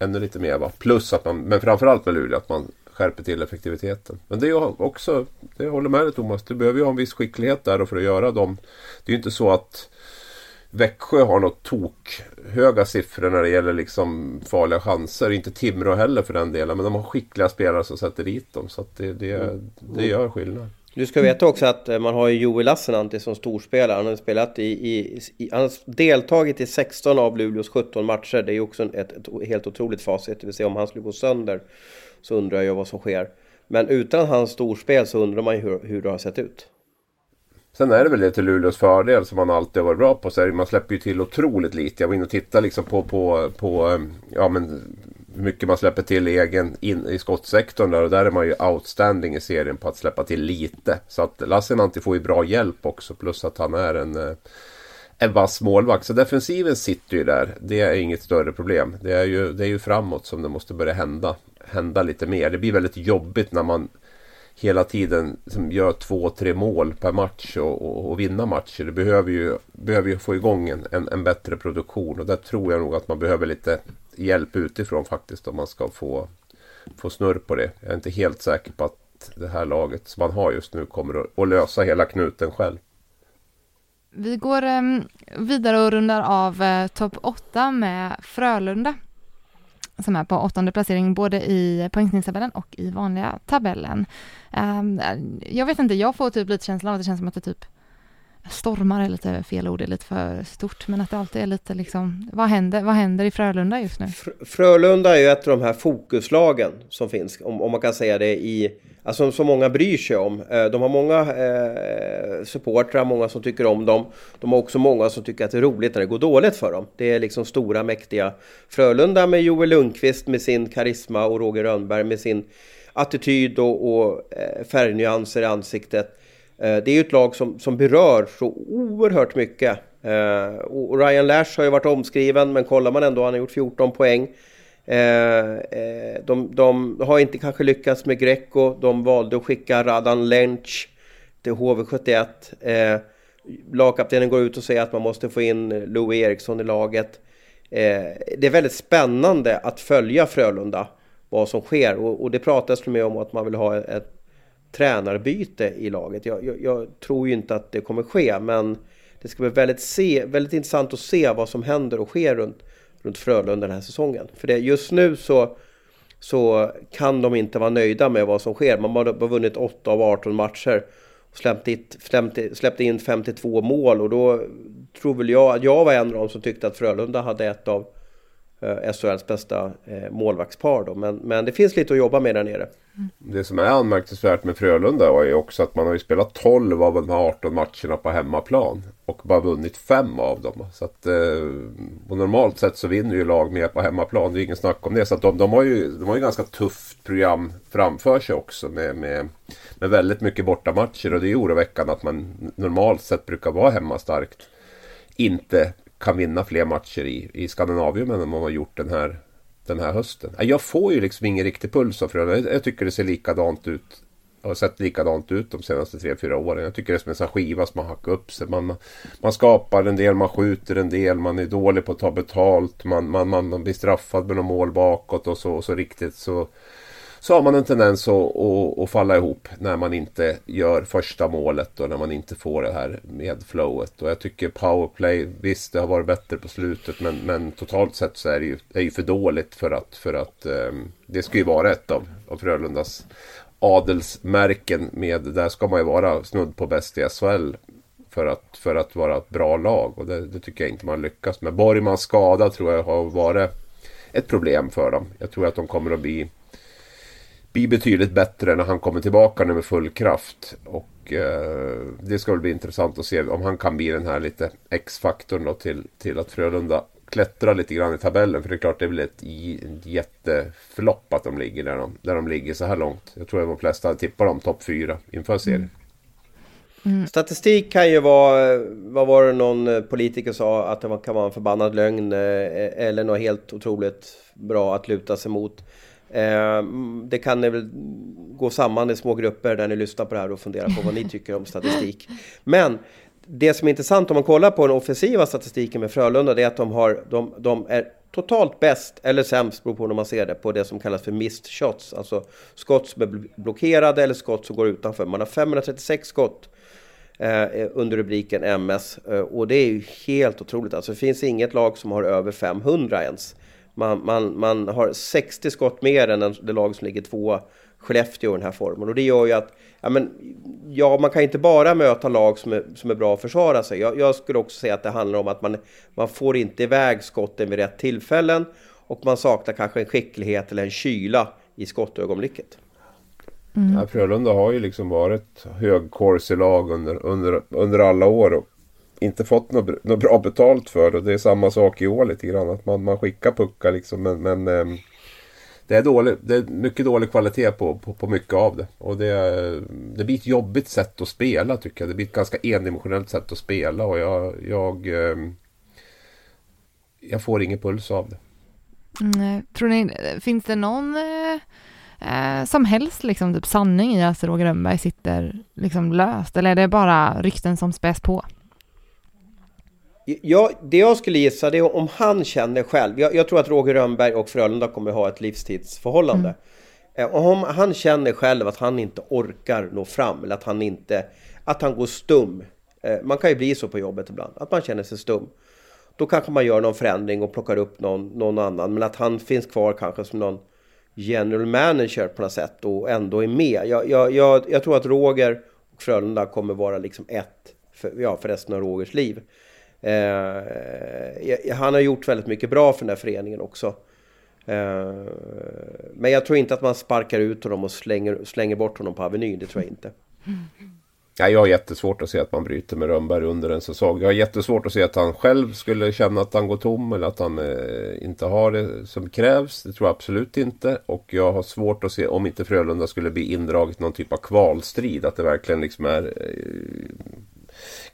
ännu lite mer. Va? Plus att man, men framförallt med Luleå, att man skärper till effektiviteten. Men det är också, det håller med dig Thomas, du behöver ju ha en viss skicklighet där för att göra dem. Det är ju inte så att Växjö har något tok höga siffror när det gäller liksom farliga chanser. Inte Timrå heller för den delen. Men de har skickliga spelare som sätter dit dem. Så det, det, det gör skillnad. Du ska veta också att eh, man har ju Joel Lassinantti som storspelare. Han har spelat i, i, i, han har deltagit i 16 av Luleås 17 matcher. Det är ju också ett, ett helt otroligt facit. Det vill säga om han skulle gå sönder så undrar jag vad som sker. Men utan hans storspel så undrar man ju hur, hur det har sett ut. Sen är det väl det till Luleås fördel som man alltid har varit bra på. Så man släpper ju till otroligt lite. Jag var inne och tittade liksom på, på, på eh, ja, men hur mycket man släpper till egen in, i skottsektorn där. Och där är man ju outstanding i serien på att släppa till lite. Så att Lassinantti får ju bra hjälp också. Plus att han är en, eh, en vass målvakt. Så defensiven sitter ju där. Det är inget större problem. Det är ju, det är ju framåt som det måste börja hända, hända lite mer. Det blir väldigt jobbigt när man hela tiden som gör två, tre mål per match och, och, och vinna matcher. Det behöver ju, behöver ju få igång en, en, en, bättre produktion och där tror jag nog att man behöver lite hjälp utifrån faktiskt om man ska få, få snurr på det. Jag är inte helt säker på att det här laget som man har just nu kommer att, att lösa hela knuten själv. Vi går ehm, vidare och rundar av eh, topp 8 med Frölunda som är på åttonde placering både i poängsnittstabellen och i vanliga tabellen. Um, jag vet inte, jag får typ lite känslan av att det känns som att det typ stormar är lite fel ord, är lite för stort, men att det alltid är lite liksom, vad händer, vad händer i Frölunda just nu? Frölunda är ju ett av de här fokuslagen som finns, om, om man kan säga det i, alltså som många bryr sig om. Eh, de har många eh, supportrar, många som tycker om dem. De har också många som tycker att det är roligt när det går dåligt för dem. Det är liksom stora mäktiga Frölunda med Joel Lundqvist med sin karisma och Roger Rönnberg med sin attityd och, och eh, färgnyanser i ansiktet. Eh, det är ju ett lag som, som berör så oerhört mycket. Och Ryan Lash har ju varit omskriven, men kollar man ändå, han har gjort 14 poäng. Eh, eh, de, de har inte kanske lyckats med Greco. De valde att skicka Radan Lenc till HV71. Eh, lagkaptenen går ut och säger att man måste få in Louis Eriksson i laget. Det är väldigt spännande att följa Frölunda, vad som sker. Och, det pratas till och med om att man vill ha ett tränarbyte i laget. Jag, jag, jag, tror ju inte att det kommer ske, men det ska bli väldigt, se, väldigt intressant att se vad som händer och sker runt, runt Frölunda den här säsongen. För det, just nu så, så kan de inte vara nöjda med vad som sker. Man har vunnit 8 av 18 matcher och släppt in, släppt in 52 mål och då tror väl jag att jag var en av dem som tyckte att Frölunda hade ett av Eh, SHLs bästa eh, målvaktspar. Då. Men, men det finns lite att jobba med där nere. Mm. Det som är anmärkningsvärt med Frölunda är också att man har ju spelat 12 av de här 18 matcherna på hemmaplan. Och bara vunnit 5 av dem. Så att, eh, och normalt sett så vinner ju lag mer på hemmaplan. Det är ingen snack om det. Så att de, de, har ju, de har ju ganska tufft program framför sig också. Med, med, med väldigt mycket bortamatcher. Och det är oroväckande att man normalt sett brukar vara hemmastarkt. Inte kan vinna fler matcher i, i Skandinavien än man har gjort den här den här hösten. Äh, jag får ju liksom ingen riktig puls av Frölunda. Jag tycker det ser likadant ut. har sett likadant ut de senaste tre fyra åren. Jag tycker det är som en sån skiva som har hackat upp sig. Man, man skapar en del, man skjuter en del, man är dålig på att ta betalt. Man, man, man, man blir straffad med några mål bakåt och så, och så riktigt så så har man en tendens att, att, att, falla ihop när man inte gör första målet och när man inte får det här med flowet. Och jag tycker powerplay, visst det har varit bättre på slutet men, men totalt sett så är det ju, är ju för dåligt för att, för att um, det ska ju vara ett av, av Frölundas adelsmärken med, där ska man ju vara snudd på bäst i SHL för att, för att vara ett bra lag och det, det tycker jag inte man lyckas med. Borgmans skada tror jag har varit ett problem för dem. Jag tror att de kommer att bli bli betydligt bättre när han kommer tillbaka nu med full kraft. Och eh, det ska väl bli intressant att se om han kan bli den här lite X-faktorn då till, till att Frölunda klättrar lite grann i tabellen. För det är klart det är väl ett jätteflopp att de ligger där de, där de ligger så här långt. Jag tror att de flesta tippar dem topp fyra inför serien. Mm. Statistik kan ju vara, vad var det någon politiker sa, att det kan vara en förbannad lögn eh, eller något helt otroligt bra att luta sig mot. Eh, det kan ni väl gå samman i små grupper där ni lyssnar på det här och fundera på vad ni tycker om statistik. Men det som är intressant om man kollar på den offensiva statistiken med Frölunda det är att de, har, de, de är totalt bäst eller sämst, beror på hur man ser det, på det som kallas för missed shots. Alltså skott som är blockerade eller skott som går utanför. Man har 536 skott eh, under rubriken MS eh, och det är ju helt otroligt. Alltså det finns inget lag som har över 500 ens. Man, man, man har 60 skott mer än det lag som ligger tvåa, Skellefteå i den här formen. Och det gör ju att, ja men, ja man kan inte bara möta lag som är, som är bra att försvara sig. Jag, jag skulle också säga att det handlar om att man, man får inte iväg skotten vid rätt tillfällen och man saknar kanske en skicklighet eller en kyla i skottögonblicket. Mm. Ja, Frölunda har ju liksom varit högkorselag under, under, under alla år. Och inte fått något, något bra betalt för. Och det är samma sak i år lite grann. Att man, man skickar puckar liksom. Men, men eh, det, är dålig, det är mycket dålig kvalitet på, på, på mycket av det. Och det, det blir ett jobbigt sätt att spela tycker jag. Det blir ett ganska endimensionellt sätt att spela. Och jag, jag, eh, jag får ingen puls av det. Mm, tror ni, finns det någon eh, eh, som helst liksom, typ sanning i att Roger Rönnberg sitter liksom löst? Eller är det bara rykten som späs på? Ja, det jag skulle gissa det är om han känner själv. Jag, jag tror att Roger Rönnberg och Frölunda kommer ha ett livstidsförhållande. Mm. Eh, om han känner själv att han inte orkar nå fram eller att han inte, att han går stum. Eh, man kan ju bli så på jobbet ibland, att man känner sig stum. Då kanske man gör någon förändring och plockar upp någon, någon annan. Men att han finns kvar kanske som någon general manager på något sätt och ändå är med. Jag, jag, jag, jag tror att Roger och Frölunda kommer vara liksom ett för, ja, för resten av Rogers liv. Eh, han har gjort väldigt mycket bra för den här föreningen också. Eh, men jag tror inte att man sparkar ut honom och slänger, slänger bort honom på Avenyn, det tror jag inte. Ja, jag har jättesvårt att se att man bryter med Rönnberg under en säsong. Jag har jättesvårt att se att han själv skulle känna att han går tom eller att han eh, inte har det som krävs. Det tror jag absolut inte. Och jag har svårt att se om inte Frölunda skulle bli indraget någon typ av kvalstrid. Att det verkligen liksom är eh,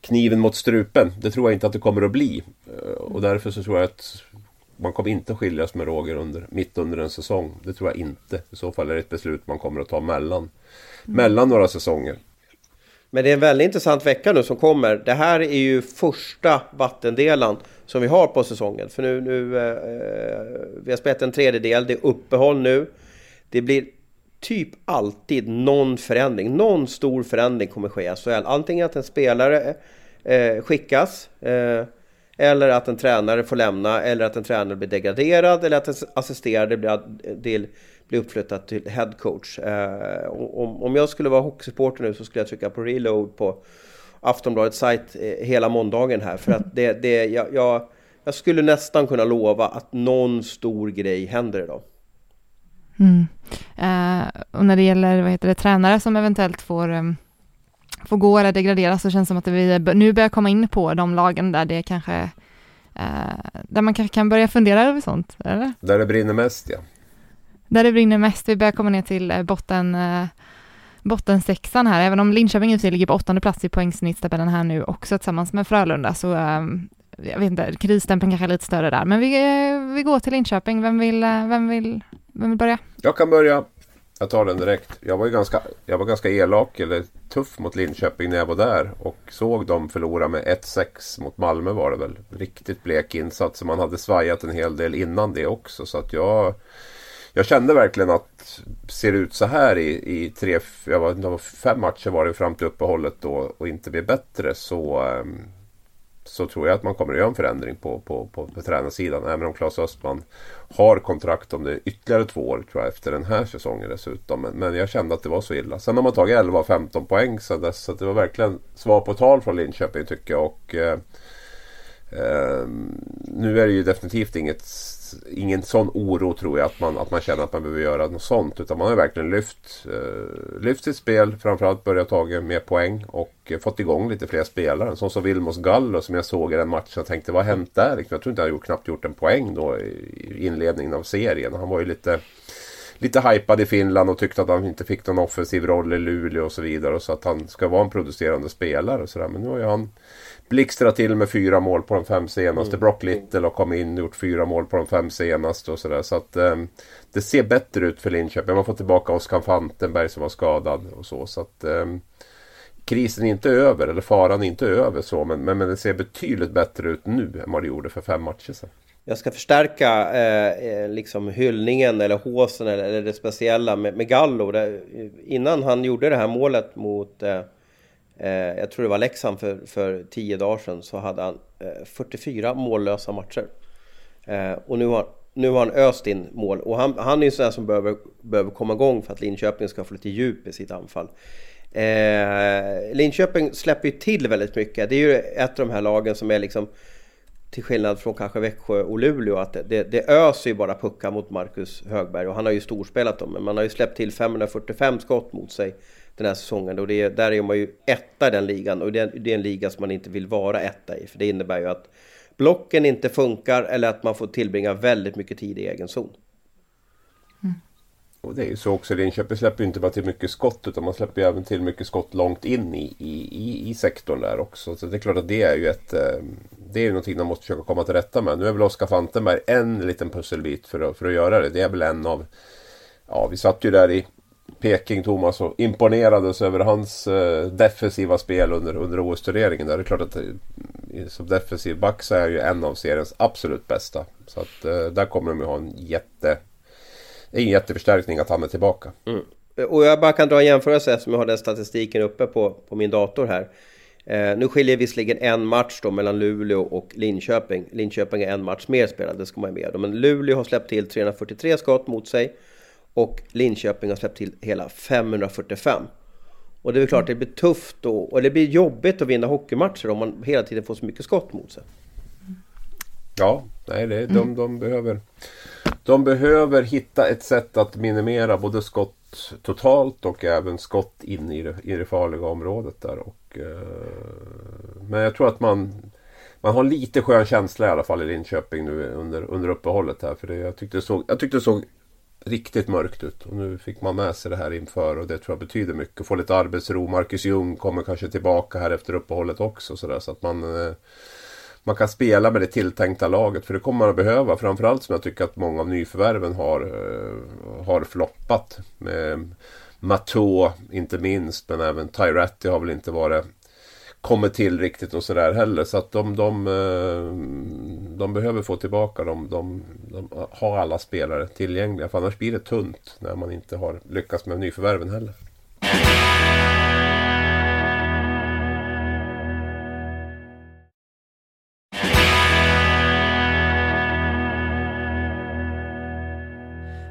kniven mot strupen. Det tror jag inte att det kommer att bli. Eh, och därför så tror jag att man kommer inte att skiljas med Roger under, mitt under en säsong. Det tror jag inte. I så fall är det ett beslut man kommer att ta mellan, mm. mellan några säsonger. Men det är en väldigt intressant vecka nu som kommer. Det här är ju första vattendelan som vi har på säsongen. För nu, nu eh, vi har spelat en tredjedel, det är uppehåll nu. Det blir typ alltid någon förändring, någon stor förändring kommer ske i SHL. Antingen att en spelare eh, skickas, eh, eller att en tränare får lämna, eller att en tränare blir degraderad, eller att en assisterande blir, till, blir uppflyttad till headcoach. Eh, om, om jag skulle vara hockeysupporter nu så skulle jag trycka på reload på Aftonbladets sajt eh, hela måndagen här. För att det, det, jag, jag, jag, skulle nästan kunna lova att någon stor grej händer idag. Mm. Eh, och när det gäller vad heter det, tränare som eventuellt får, um, får gå eller degraderas så känns det som att vi nu börjar komma in på de lagen där det kanske uh, där man kanske kan börja fundera över sånt, eller? Där det brinner mest, ja. Där det brinner mest, vi börjar komma ner till eh, botten, uh, bottensexan här, även om Linköping i ligger på åttonde plats i poängsnittstabellen här nu också tillsammans med Frölunda, så um, jag vet inte, krisstämpeln kanske är lite större där, men vi, vi går till Linköping, vem vill, vem vill vem vill börja? Jag kan börja. Jag tar den direkt. Jag var ju ganska, jag var ganska elak eller tuff mot Linköping när jag var där. Och såg dem förlora med 1-6 mot Malmö var det väl. Riktigt blek insats. Man hade svajat en hel del innan det också. Så att jag, jag kände verkligen att ser det ut så här i, i tre, jag var, fem matcher var det fram till uppehållet då och inte blir bättre så um, så tror jag att man kommer att göra en förändring på, på, på, på tränarsidan. Även om Claes Östman har kontrakt om det ytterligare två år tror jag efter den här säsongen dessutom. Men, men jag kände att det var så illa. Sen har man tagit 11-15 poäng sedan dess. Så det var verkligen svar på tal från Linköping tycker jag. Och, eh, eh, nu är det ju definitivt inget ingen sån oro tror jag att man, att man känner att man behöver göra något sånt. Utan man har verkligen lyft, eh, lyft sitt spel. Framförallt börjat ta mer poäng och eh, fått igång lite fler spelare. Sån som Vilmos Gallo som jag såg i den matchen. och tänkte vad har hänt där? Liksom, jag tror inte han gjort, knappt gjort en poäng då i inledningen av serien. Han var ju lite lite hypad i Finland och tyckte att han inte fick någon offensiv roll i Luleå och så vidare. Och så att han ska vara en producerande spelare och sådär. Men nu har ju han blixtrat till med fyra mål på de fem senaste. Mm. Brock Little har kommit in och gjort fyra mål på de fem senaste och sådär. Så att um, det ser bättre ut för Linköping. Man fått tillbaka Oskar Fantenberg som var skadad och så. så att, um, krisen är inte över, eller faran är inte över så. Men, men, men det ser betydligt bättre ut nu än vad det gjorde för fem matcher sedan. Jag ska förstärka eh, eh liksom hyllningen eller håsen eller, eller det speciella med, med Gallo. Det, innan han gjorde det här målet mot eh, Eh, Eh, jag tror det var Leksand för, för tio dagar sedan så hade han eh, 44 mållösa matcher. Eh, och nu har, nu har han öst in mål och han, han är ju en sån där som behöver, behöver komma igång för att Linköping ska få lite djup i sitt anfall. Eh, Linköping släpper ju till väldigt mycket. Det är ju ett av de här lagen som är liksom till skillnad från kanske Växjö och Luleå att det, det, det öser ju bara puckar mot Marcus Högberg och han har ju storspelat dem men man har ju släppt till 545 skott mot sig den här säsongen. Och det är, där är man ju etta i den ligan och det är, det är en liga som man inte vill vara etta i. För det innebär ju att blocken inte funkar eller att man får tillbringa väldigt mycket tid i egen zon. Mm. Och det är ju så också, Linköping släpper ju inte bara till mycket skott utan man släpper ju även till mycket skott långt in i, i, i sektorn där också. Så det är klart att det är ju ett eh, Det är ju någonting man måste försöka komma till rätta med. Nu är väl Oskar Fantenberg en liten pusselbit för att, för att göra det. Det är väl en av Ja, vi satt ju där i Peking, Thomas, och imponerades över hans eh, defensiva spel under, under OS-turneringen. Det är klart att eh, som defensiv back så är han ju en av seriens absolut bästa. Så att eh, där kommer de ju ha en jätte... En jätteförstärkning att han är tillbaka. Mm. Och jag bara kan dra en jämförelse eftersom jag har den statistiken uppe på, på min dator här. Eh, nu skiljer visserligen en match då mellan Luleå och Linköping. Linköping är en match mer spelad, det ska man ju med. Men Luleå har släppt till 343 skott mot sig. Och Linköping har släppt till hela 545. Och det är väl klart det blir tufft då, och det blir jobbigt att vinna hockeymatcher om man hela tiden får så mycket skott mot sig. Ja, nej, det, de, de, de, behöver, de behöver hitta ett sätt att minimera både skott totalt och även skott in i det, i det farliga området där. Och, eh, men jag tror att man, man har lite skön känsla i alla fall i Linköping nu under, under uppehållet här. För det, jag, tyckte såg, jag tyckte det såg riktigt mörkt ut. Och nu fick man med sig det här inför och det tror jag betyder mycket. Få lite arbetsro. Marcus Ljung kommer kanske tillbaka här efter uppehållet också. Så, där, så att man, eh, man kan spela med det tilltänkta laget. För det kommer man att behöva. Framförallt som jag tycker att många av nyförvärven har, eh, har floppat. Eh, med Matå inte minst. Men även Tyratti har väl inte varit kommit till riktigt och sådär heller. Så att de, de, eh, de behöver få tillbaka dem. De, de, har alla spelare tillgängliga. För annars blir det tunt när man inte har lyckats med nyförvärven heller.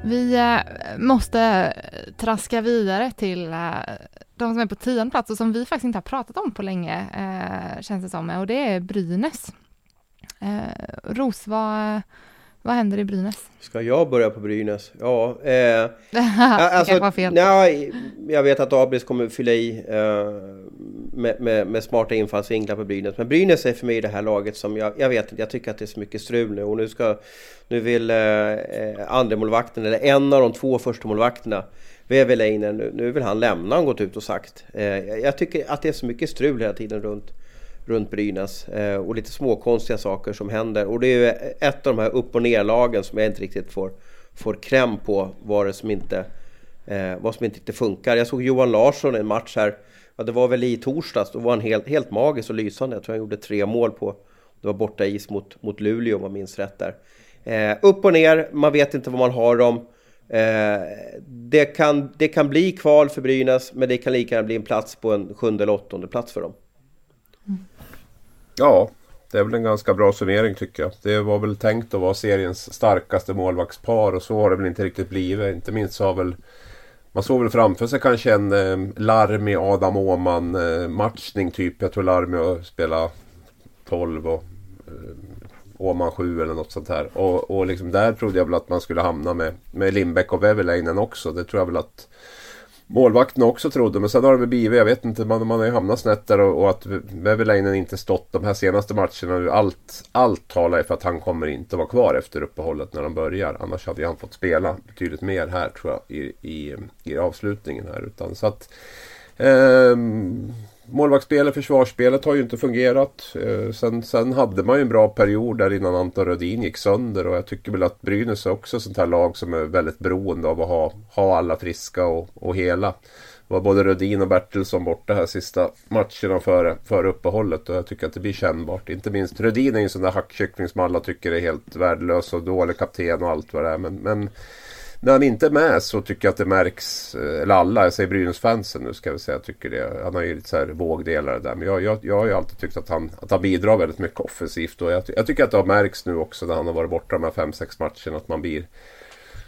Vi eh, måste eh, traska vidare till eh, de som är på tionde plats och som vi faktiskt inte har pratat om på länge, känns det som, och det är Brynäs. Ros, vad, vad händer i Brynäs? Ska jag börja på Brynäs? Ja, eh, alltså. Nej, jag vet att Abris kommer fylla i eh, med, med, med, smarta infallsvinklar på Brynäs. Men Brynäs är för mig det här laget som jag, jag vet inte, jag tycker att det är så mycket strul nu och nu ska nu vill eh, eh andremålvakten, eller en av de två första målvakterna Veveleinen, nu, nu vill han lämna, han gått ut och sagt. Eh, jag tycker att det är så mycket strul hela tiden runt, runt Brynäs eh, och lite småkonstiga saker som händer. Och det är ju ett av de här upp och nerlagen som jag inte riktigt får, får kräm på vad det som inte, eh, vad som inte funkar. Jag såg Johan Larsson i en match här, ja, det var väl i torsdags, då var han helt, helt magisk och lysande. Jag tror han gjorde tre mål på, det var borta is mot, mot Luleå om jag minns rätt där. Eh, upp och ner, man vet inte vad man har dem. Eh, det, kan, det kan bli kval för Brynäs, men det kan lika gärna bli en plats på en sjunde eller åttonde plats för dem. Ja, det är väl en ganska bra summering tycker jag. Det var väl tänkt att vara seriens starkaste målvaktspar och så har det väl inte riktigt blivit. Inte minst så har väl man såg väl framför sig kanske en eh, larmig Adam Åhman eh, matchning typ. Jag tror Larmi spelade 12 och eh, Åhman 7 eller något sånt här. Och, och liksom där trodde jag väl att man skulle hamna med, med Lindbäck och Väveläinen också. Det tror jag väl att målvakten också trodde. Men sen har det väl blivit, jag vet inte, man, man har ju hamnat snett där och, och att Väveläinen inte stått de här senaste matcherna. Allt, allt talar för att han kommer inte vara kvar efter uppehållet när de börjar. Annars hade han fått spela betydligt mer här tror jag i, i, i avslutningen här. Utan, så att, eh, Målvaktsspelet, försvarsspelet har ju inte fungerat. Eh, sen, sen hade man ju en bra period där innan Anton Rödin gick sönder och jag tycker väl att Brynäs är också sånt här lag som är väldigt beroende av att ha, ha alla friska och, och hela. Det var både Rödin och Bertilsson borta här sista matcherna före, före uppehållet och jag tycker att det blir kännbart. Inte minst Rödin är ju en sån där hackkyckling som alla tycker är helt värdelös och dålig kapten och allt vad det är. Men, men när han inte är med så tycker jag att det märks, eh, eller alla, jag säger Brynäs-fansen nu ska vi säga, tycker det. Han har ju lite så här vågdelare där. Men jag, jag, jag har ju alltid tyckt att han, att han bidrar väldigt mycket offensivt. Och jag, jag tycker att det har märkts nu också när han har varit borta de här 5-6 matcherna att man blir,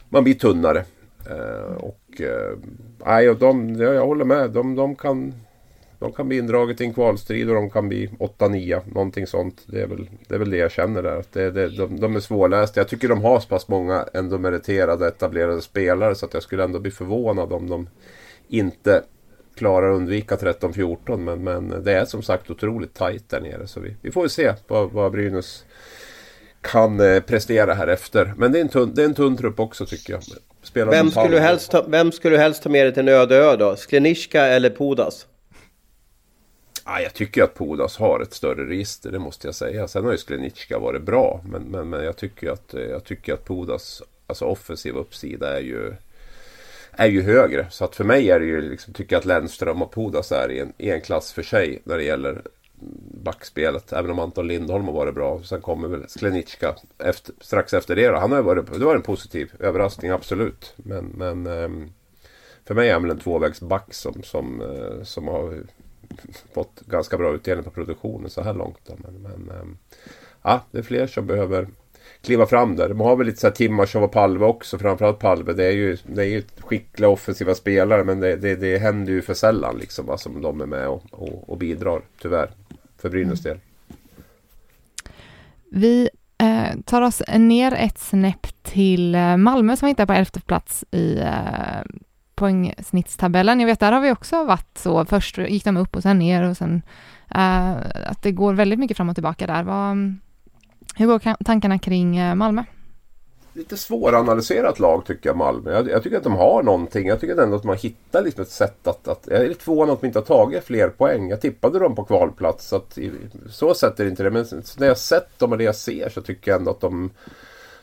man blir tunnare. Uh, och, uh, och de, jag håller med. De, de kan de kan bli indraget i en kvalstrid och de kan bli 8-9. Någonting sånt. Det är, väl, det är väl det jag känner där. Att det, det, de, de är svårlästa. Jag tycker de har så pass många ändå meriterade etablerade spelare. Så att jag skulle ändå bli förvånad om de inte klarar att undvika 13-14. Men, men det är som sagt otroligt tajt där nere. Så vi, vi får se vad, vad Brynäs kan eh, prestera här efter. Men det är en tunn, det är en tunn trupp också tycker jag. vem skulle, du helst ta, vem skulle du helst ta med dig till en öde ö då? Skleniska eller Pudas? Ja, jag tycker att Pudas har ett större register, det måste jag säga. Sen har ju Sklenicka varit bra. Men, men, men jag tycker att, jag tycker att Pudas alltså offensiva uppsida är ju, är ju högre. Så att för mig är det ju liksom, tycker jag att Lennström och Pudas är i en, i en klass för sig när det gäller backspelet. Även om Anton Lindholm har varit bra. Sen kommer väl Sklenicka efter, strax efter det. Han har varit, det var en positiv överraskning, absolut. Men, men ehm, för mig är han väl en tvåvägsback som, som, eh, som har fått ganska bra utdelning på produktionen så här långt. Då. Men, men ehm, ja, det är fler som behöver, kliva fram där. De har väl lite så här Timashov och Palve också. Framförallt Palve. Det är ju, det är ju skickliga offensiva spelare men det, det, det händer ju för sällan liksom. Va, som de är med och, och, och bidrar tyvärr. För Brynäs del. Vi eh, tar oss ner ett snäpp till eh, Malmö som hittar på elfte plats i eh, poängsnittstabellen. Jag vet, där har vi också varit så. Först gick de upp och sen ner och sen eh, att det går väldigt mycket fram och tillbaka där. Vad, mm, hur går tankarna kring eh, Malmö? Lite svåranalyserat lag tycker jag Malmö. Jag, jag, tycker att de har någonting. Jag tycker ändå att man hittar liksom ett sätt att, att... Jag är lite förvånad att de inte har tagit fler poäng. Jag tippade dem på kvalplats. Så, att, så sätt är det inte det. Men när jag sett dem och det jag ser så tycker jag ändå att de,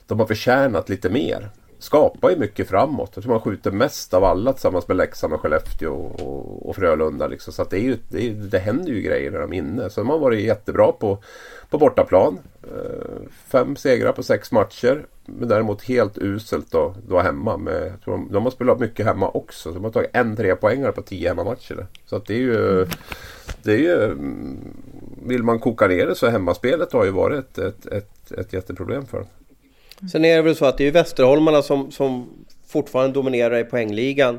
de har förtjänat lite mer skapar ju mycket framåt. Jag tror man skjuter mest av alla tillsammans med Leksand och Skellefteå och, och, och Frölunda. Liksom. Så att det, är ju, det, är, det händer ju grejer när de är inne. Så de har varit jättebra på, på bortaplan. Eh, fem segrar på sex matcher. Men däremot helt uselt då, då hemma. Med, de, de har spelat mycket hemma också. De har tagit en trepoängare på tio hemmamatcher. Så att det är ju... Det är ju mm, vill man koka ner det så hemmaspelet har ju varit ett, ett, ett, ett jätteproblem för dem. Sen är det väl så att det är Västerholmarna som, som fortfarande dominerar i poängligan.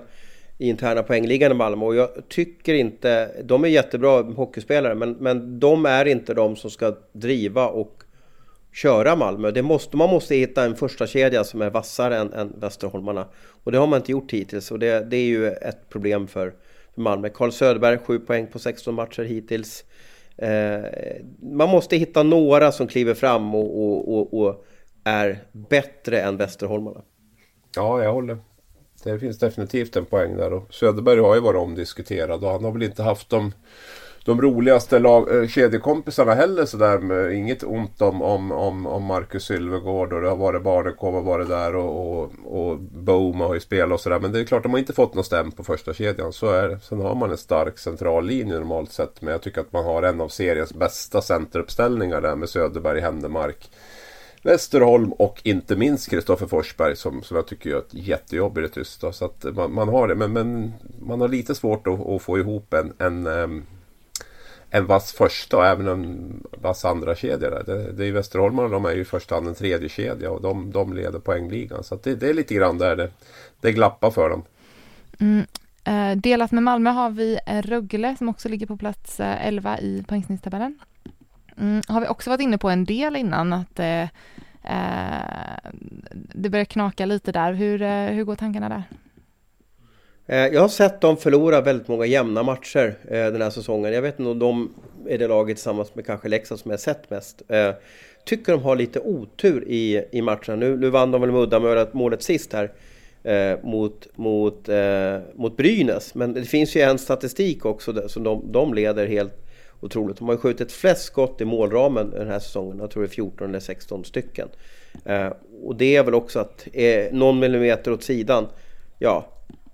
I interna poängligan i Malmö. Och jag tycker inte... De är jättebra hockeyspelare men, men de är inte de som ska driva och köra Malmö. Det måste, man måste hitta en första kedja som är vassare än, än Västerholmarna. Och det har man inte gjort hittills och det, det är ju ett problem för, för Malmö. Carl Söderberg 7 poäng på 16 matcher hittills. Eh, man måste hitta några som kliver fram och, och, och, och är bättre än Västerholmarna. Ja, jag håller. Det finns definitivt en poäng där. Och Söderberg har ju varit omdiskuterad och han har väl inte haft de, de roligaste lag, äh, kedjekompisarna heller sådär. inget ont om, om, om, om Marcus Sylvegård och det har varit Barnekow och varit där och, och, och Boma har ju spelat och sådär. Men det är klart, de har inte fått någon stäm på första kedjan. Så är det. Sen har man en stark central linje normalt sett. Men jag tycker att man har en av seriens bästa centeruppställningar där med Söderberg, Händemark. Västerholm och inte minst Kristoffer Forsberg som, som jag tycker gör ett jättejobb i det tysta. Så att man, man har det men, men man har lite svårt att, att få ihop en, en, en vass första och även en vass andra kedja där. Det, det är Västerholmarna, de är ju i första hand en tredje kedja och de, de leder poängligan. Så det, det, är lite grann där det, det glappar för dem. Mm. Eh, delat med Malmö har vi Rögle som också ligger på plats eh, 11 i poängsnittstabellen. Mm, har vi också varit inne på en del innan att eh, eh det börjar knaka lite där. Hur, eh, hur går tankarna där? Eh, jag har sett dem förlora väldigt många jämna matcher eh, den här säsongen. Jag vet inte om de är det laget tillsammans med kanske Leksand som jag sett mest. Eh, tycker de har lite otur i, i matcherna. Nu, nu vann de väl med uddamålet målet sist här eh, mot, mot, eh, mot Brynäs. Men det finns ju en statistik också där, som de, de leder helt otroligt. De har ju skjutit flest skott i målramen den här säsongen. Jag tror det är 14 eller 16 stycken. Eh, och det är väl också att eh, någon millimeter åt sidan, ja,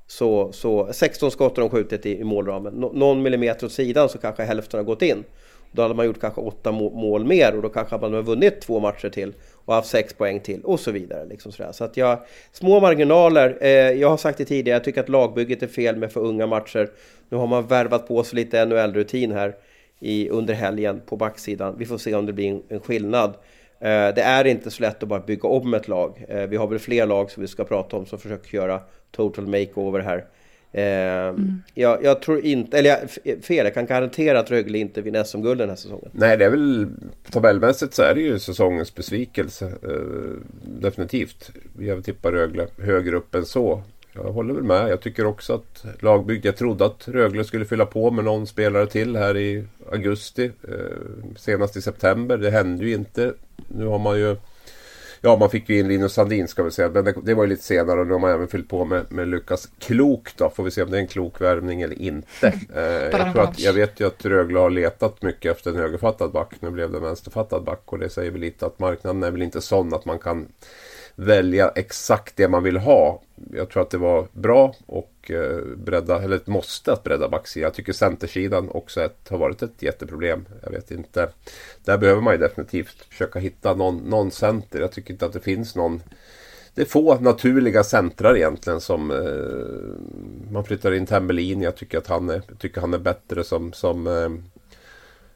så, så 16 skott har de skjutit i, i målramen. Nå, någon millimeter åt sidan så kanske hälften har gått in. Då hade man gjort kanske åtta mål mer och då kanske man hade vunnit två matcher till och haft sex poäng till och så vidare. Liksom sådär. Så att jag, små marginaler. Eh, jag har sagt det tidigare, jag tycker att lagbygget är fel med för unga matcher. Nu har man värvat på sig lite NHL-rutin här i, under helgen på backsidan. Vi får se om det blir en, en skillnad. Eh, det är inte så lätt att bara bygga om ett lag. Eh, vi har väl fler lag som vi ska prata om som försöker göra total makeover här. Eh, mm. jag, jag, tror inte, eller jag, fel, jag kan garantera att Rögle inte vinner SM-guld den här säsongen. Nej, det är väl tabellmässigt så är det ju säsongens besvikelse. Eh, definitivt. Jag tippar Rögle högre upp än så. Jag håller väl med. Jag tycker också att lagbygget... Jag trodde att Rögle skulle fylla på med någon spelare till här i augusti. Eh, senast i september. Det hände ju inte. Nu har man ju... Ja, man fick ju in Linus Sandin ska vi säga. Men det, det, var ju lite senare och nu har man även fyllt på med, med Lukas Klok då. Får vi se om det är en klok värvning eller inte. Eh, jag, tror att, jag vet ju att Rögle har letat mycket efter en högerfattad back. Nu blev det en vänsterfattad back och det säger väl lite att marknaden är väl inte sån att man kan välja exakt det man vill ha. Jag tror att det var bra och eh, bredda, eller ett måste att bredda backsidan. Jag tycker centersidan också ett, har varit ett jätteproblem. Jag vet inte. Där behöver man ju definitivt försöka hitta någon, någon center. Jag tycker inte att det finns någon det är få naturliga centrar egentligen som eh, man flyttar in Tembelin. Jag tycker att han är, tycker han är bättre som, som eh,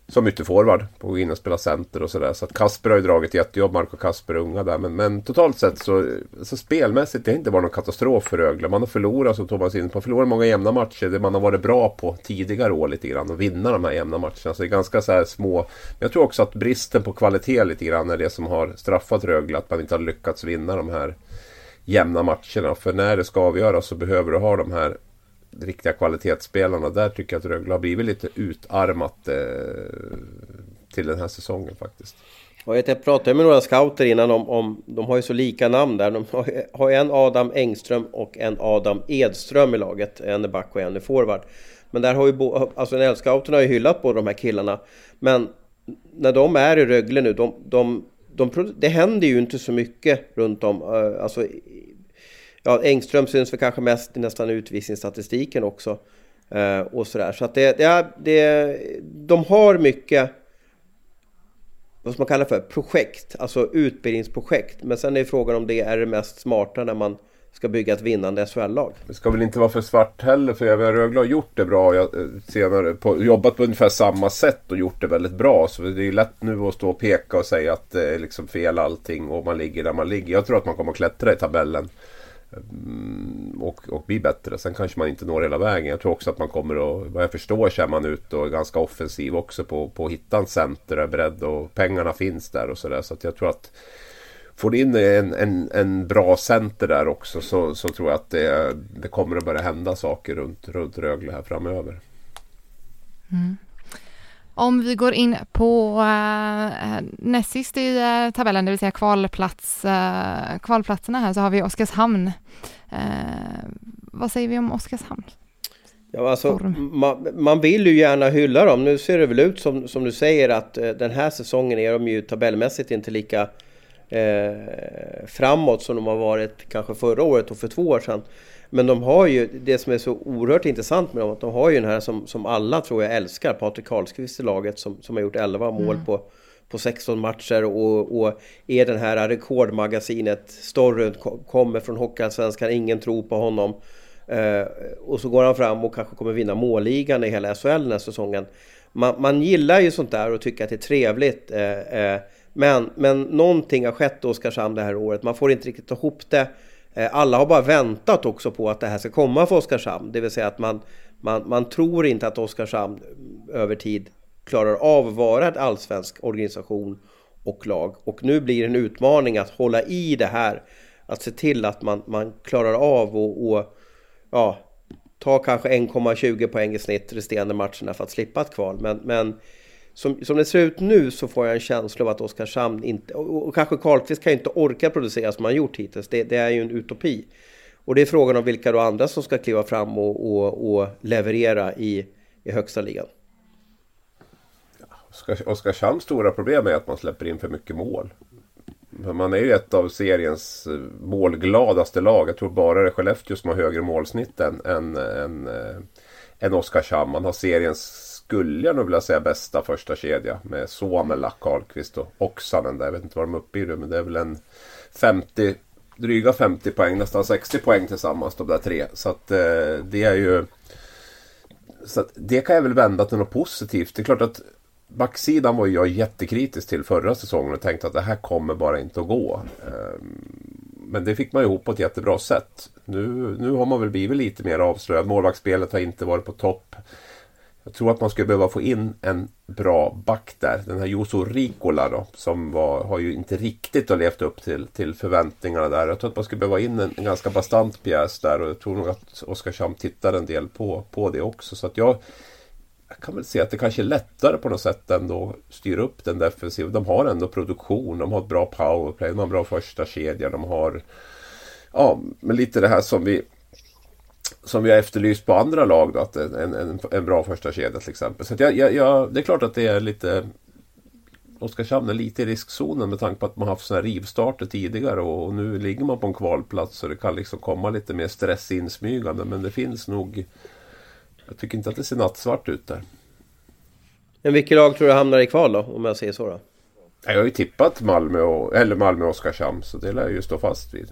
som ytterforward. På att gå in och spela center och sådär. Så att Kasper har ju dragit jättejobb, Marco Kasper är unga där. Men, men totalt sett så, så spelmässigt det har inte varit någon katastrof för Rögle. Man har förlorat som Thomas in på, förlorat många jämna matcher. Det man har varit bra på tidigare år lite grann. Och vinna de här jämna matcherna. Så det är ganska så här små. Men jag tror också att bristen på kvalitet lite grann är det som har straffat Rögle. Att man inte har lyckats vinna de här jämna matcherna. För när det ska avgöras så behöver du ha de här riktiga kvalitetsspelarna. Där tycker jag att Rögle har blivit lite utarmat eh, till den här säsongen faktiskt. Och jag pratade med några scouter innan om, om de har ju så lika namn där. De har, har en Adam Engström och en Adam Edström i laget. En är back och en är forward. Men där har ju, bo, alltså NHL-scouterna har ju hyllat båda de här killarna. Men när de är i Rögle nu, de, de, de, det händer ju inte så mycket runt om. Eh, alltså ja, Engström syns väl kanske mest i nästan utvisningsstatistiken också. Eh, och sådär. Så att det, det, det, de har mycket, vad ska man kalla för, projekt, alltså utbildningsprojekt. Men sen är frågan om det är det mest smarta när man ska bygga ett vinnande SHL-lag. Det ska väl inte vara för svart heller för även Rögle har gjort det bra. Jag senare på, jobbat på ungefär samma sätt och gjort det väldigt bra. Så det är lätt nu att stå och peka och säga att det är liksom fel allting och man ligger där man ligger. Jag tror att man kommer att klättra i tabellen. Mm, och, och bli bättre. Sen kanske man inte når hela vägen. Jag tror också att man kommer att, vad jag förstår, så är man ute och är ganska offensiv också på, på att hitta en center, är beredd och pengarna finns där och sådär. Så att jag tror att får in en, en, en bra center där också så, så tror jag att det, det kommer att börja hända saker runt, runt Rögle här framöver. Mm. Om vi går in på uh, näst sist i uh, tabellen, det vill säga kvalplats, uh, kvalplatserna här, så har vi Oskarshamn. Uh, vad säger vi om Oskarshamn? Ja, alltså, man, man, vill ju gärna hylla dem. Nu ser det väl ut som, som du säger att den här säsongen är de ju tabellmässigt inte lika framåt som de har varit kanske förra året och för två år sedan. Men de har ju, det som är så oerhört intressant med dem, att de har ju den här som, som alla tror jag älskar, Patrik Karlskvist i laget som, som har gjort 11 mål mm. på, på 16 matcher och, och är den här rekordmagasinet, storyn kommer från Hockeyallsvenskan, ingen tror på honom. Eh, och så går han fram och kanske kommer vinna målligan i hela SHL den här säsongen. Man, man gillar ju sånt där och tycker att det är trevligt. Eh, eh, men, men någonting har skett i Oskarshamn det här året. Man får inte riktigt ihop det. Eh, alla har bara väntat också på att det här ska komma för Oskarshamn. Det vill säga att man, man, man tror inte att Oskarshamn mm, över tid klarar av att vara en allsvensk organisation och lag. Och nu blir det en utmaning att hålla i det här. Att se till att man, man klarar av och, och ja, ta kanske 1,20 poäng i snitt resterande matcherna för att slippa ett kval. Men, men som, som det ser ut nu så får jag en känsla av att Oskarshamn inte, och, och kanske Karlqvist kan ju inte orka producera som han gjort hittills. Det, det, är ju en utopi. Och det är frågan om vilka då andra som ska kliva fram och, och, och leverera i, i högsta ligan. Oskarshamns stora problem är att man släpper in för mycket mål. Man är ju ett av seriens eh, målgladaste lag. Jag tror bara det är Skellefteå som har högre målsnitt än, än, än, eh, än Oskarshamn. Man har seriens skulle jag nog vilja säga bästa första kedja med Suomela, Karlqvist och Oksanen där. Jag vet inte vad de är uppe i nu men det är väl en 50, dryga 50 poäng, nästan 60 poäng tillsammans de där tre. Så att eh, det är ju... Så att det kan jag väl vända till något positivt. Det är klart att backsidan var jag jättekritisk till förra säsongen och tänkte att det här kommer bara inte att gå. Ehm, men det fick man ihop på ett jättebra sätt. Nu, nu har man väl blivit lite mer avslöjad. Målvaktsspelet har inte varit på topp. Jag tror att man skulle behöva få in en bra back där. Den här Joso Rikola då. Som var, har ju inte riktigt levt upp till, till förväntningarna där. Jag tror att man skulle behöva in en, en ganska bastant pjäs där. Och jag tror nog att Oskarshamn tittar en del på, på det också. Så att jag, jag kan väl se att det kanske är lättare på något sätt ändå att styra upp den defensiva. De har ändå produktion. De har ett bra powerplay. De har en bra första kedja. De har... Ja, men lite det här som vi som vi har efterlyst på andra lag. Då, att en, en, en bra första kedja till exempel. Så jag, jag, jag, det är klart att det är lite Oskarshamn är lite i riskzonen med tanke på att man haft sådana här rivstarter tidigare och, och nu ligger man på en kvalplats så det kan liksom komma lite mer stress insmygande men det finns nog Jag tycker inte att det ser nattsvart ut där. Men vilket lag tror du hamnar i kval då om jag säger så då? Jag har ju tippat Malmö och, eller Malmö och Oskarshamn så det lär jag ju stå fast vid.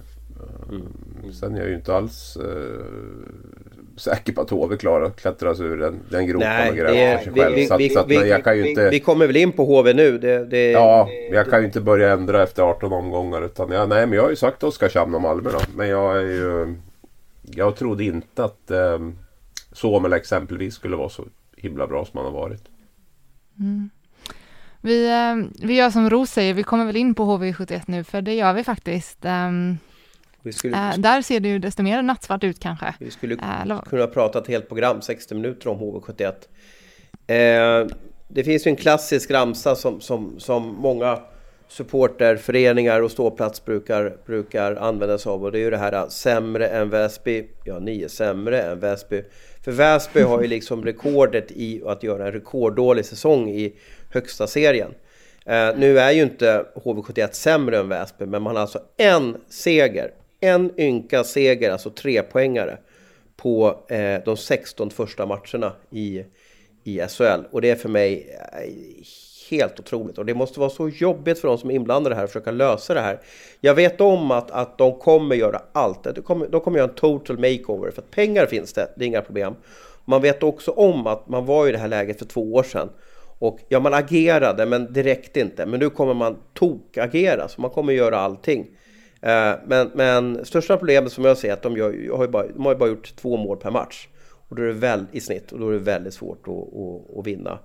Mm. Sen är jag ju inte alls... Eh, säker på att HV klarar att klättra sig ur den, den gropen Nej, och det gräva för sig vi, själv. vi, så vi, så att, jag kan ju vi, inte... vi kommer väl in på HV nu. Det, det, Ja, jag kan ju inte börja ändra efter 18 omgångar. Utan jag, nej, men jag har ju sagt Oskarshamn och Malmö då. Men jag är ju... Jag trodde inte att eh, Somel exempelvis skulle vara så himla bra som han har varit. Mm. Vi, eh, vi gör som Ros säger, vi kommer väl in på HV71 nu, för det gör vi faktiskt. Um, skulle, uh, där ser det ju desto mer nattsvart ut kanske. Vi skulle uh, kunna ha pratat ett helt program, 60 minuter om HV71. Uh, det finns ju en klassisk ramsa som, som, som många supporterföreningar och ståplats brukar, brukar använda sig av och det är ju det här sämre än Väsby. Ja, ni är sämre än Väsby. För Väsby har ju liksom rekordet i att göra en rekorddålig säsong i högsta serien. Eh, nu är ju inte HV71 sämre än Väsby, men man har alltså en seger. En ynka seger, alltså tre poängare på eh, de 16 första matcherna i, i SHL. Och det är för mig eh, helt otroligt. Och det måste vara så jobbigt för de som är inblandade här att försöka lösa det här. Jag vet om att, att de kommer göra allt. De kommer, de kommer göra en total makeover. För att pengar finns det, det är inga problem. Man vet också om att man var i det här läget för två år sedan. Och ja, man agerade, men direkt inte. Men nu kommer man tok-agera, så man kommer göra allting. Eh, men, men största problemet som jag ser är att de, gör, har ju bara, de har ju bara gjort två mål per match. Och då är det väl, i snitt, och då är det väldigt svårt att, att, att vinna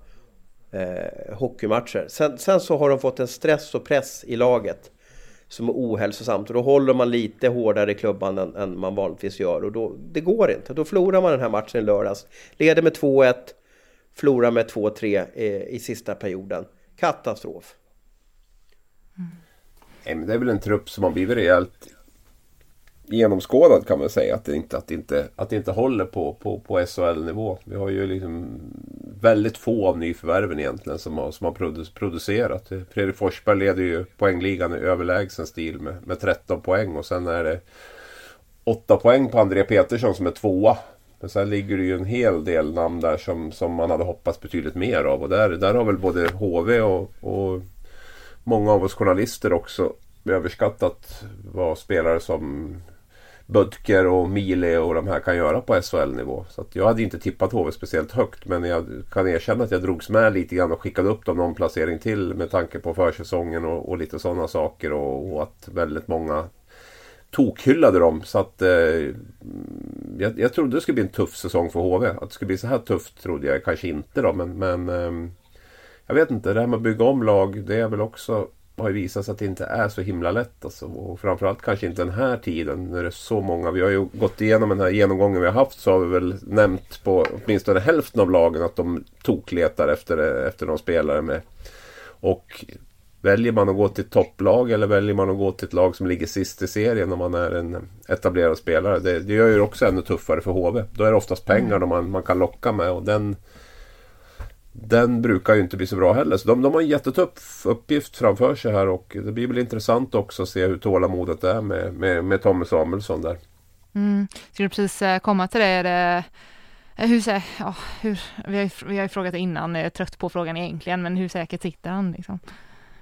eh, hockeymatcher. Sen, sen, så har de fått en stress och press i laget som är ohälsosamt. Och då håller man lite hårdare i klubban än, än man vanligtvis gör. Och då, det går inte. Då förlorar man den här matchen i lördags. Leder med 2-1 förlorar med 2-3 i, eh, i sista perioden. Katastrof. Mm. Det är väl en trupp som har blivit rejält genomskådad kan man säga. Att det inte, att det inte, att det inte håller på, på, på SHL-nivå. Vi har ju liksom väldigt få av nyförvärven egentligen som har, som har producerat. Eh, Fredrik Forsberg leder ju poängligan i överlägsen stil med, med 13 poäng och sen är det 8 poäng på André Petersson som är tvåa men sen ligger det ju en hel del namn där som, som man hade hoppats betydligt mer av. Och där, där har väl både HV och, och många av oss journalister också överskattat vad spelare som Bödker och Mile och de här kan göra på SHL-nivå. Så jag hade inte tippat HV speciellt högt men jag kan erkänna att jag drogs med lite grann och skickade upp dem någon placering till med tanke på försäsongen och, och lite sådana saker och, och, att väldigt många tokhyllade dem. Så att eh, jag, jag trodde det skulle bli en tuff säsong för HV. Att det skulle bli så här tufft trodde jag kanske inte då. Men, men eh, jag vet inte, det här med att bygga om lag det är väl också har ju visat sig att det inte är så himla lätt. Alltså. Och framförallt kanske inte den här tiden när det är så många. Vi har ju gått igenom den här genomgången vi har haft så har vi väl nämnt på åtminstone hälften av lagen att de tokletar efter, efter någon spelare med. Och Väljer man att gå till ett topplag eller väljer man att gå till ett lag som ligger sist i serien om man är en etablerad spelare? Det, det gör ju också ännu tuffare för HV. Då är det oftast pengar mm. man, man kan locka med och den, den brukar ju inte bli så bra heller. Så de, de har en jättetuff uppgift framför sig här och det blir väl intressant också att se hur tålamodet är med, med, med Tommy Samuelsson där. Mm. Skulle precis eh, komma till det. Är det hur, sä- ja, hur, vi, har ju, vi har ju frågat innan, jag är trött på frågan egentligen, men hur säkert sitter han? Liksom?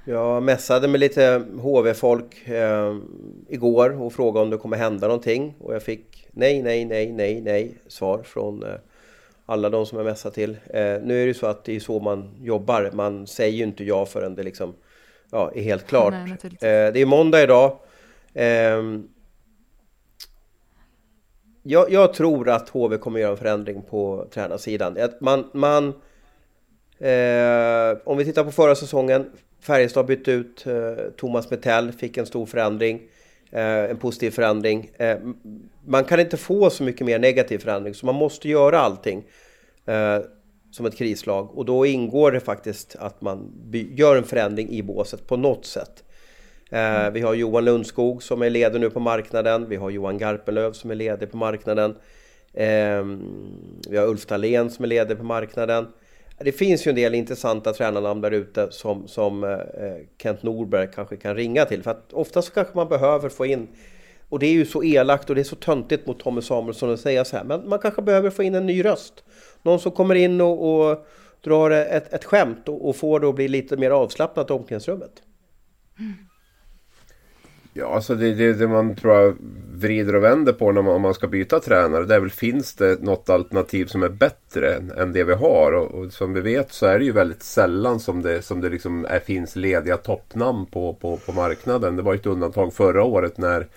Jag mässade med lite HV-folk eh, igår och frågade om det kommer hända någonting. Och jag fick nej, nej, nej, nej, nej svar från eh, alla de som jag mässat till. Eh, nu är det ju så att det är så man jobbar. Man säger ju inte ja förrän det liksom ja, är helt klart. Nej, eh, det är måndag idag. Ehm, jag, jag, tror att HV kommer göra en förändring på tränarsidan. Man, man, eh, om vi tittar på förra säsongen Färjestad bytte ut eh, Thomas Metell, fick en stor förändring. Eh, en positiv förändring. Man kan inte få så mycket mer negativ förändring så man måste göra allting eh, som ett krislag. Och då ingår det faktiskt att man gör en förändring i båset på något sätt. Eh, vi har Johan Lundskog som är ledig nu på marknaden. Vi har Johan Garpenlöv som är ledig på marknaden. Eh, vi har Ulf Dahlén som är ledig på marknaden det finns ju en del intressanta tränarnamn där ute som, som eh, eh Kent Norberg kanske kan ringa till. För att ofta så kanske man behöver få in, och det är ju så elakt och det är så töntigt mot Tommy Samuelsson att säga så här, men man kanske behöver få in en ny röst. Någon som kommer in och, och drar ett, ett skämt och, och får det att bli lite mer avslappnat i omklädningsrummet. Ja, alltså det, det, det man tror jag vrider och vänder på när man, om man ska byta tränare. Det är väl finns det något alternativ som är bättre än, än det vi har. Och, och, som vi vet så är det ju väldigt sällan som det, som det liksom är, finns lediga toppnamn på, på, på marknaden. Det var ett undantag förra året när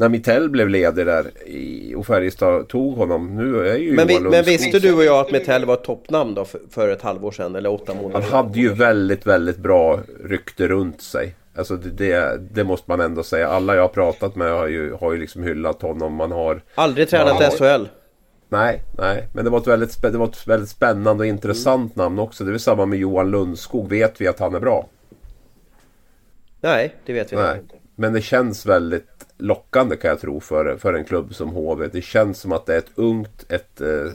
när Mittell blev ledig där i, och Färjestad tog honom. Nu är ju men, vi, men visste du och jag att Mittell var ett toppnamn då för, för, ett halvår sedan eller åtta månader Han hade ju väldigt, väldigt bra rykte runt sig. Alltså det, det, det, måste man ändå säga. Alla jag har pratat med har ju, har ju liksom hyllat honom. Man har... Aldrig tränat i SHL. Nej, nej. Men det var, ett väldigt, det var ett väldigt spännande och intressant mm. namn också. Det är samma med Johan Lundskog. Vet vi att han är bra? Nej, det vet vi nej. inte. Men det känns väldigt lockande kan jag tro för, för en klubb som HV. Det känns som att det är ett ungt, ett eh,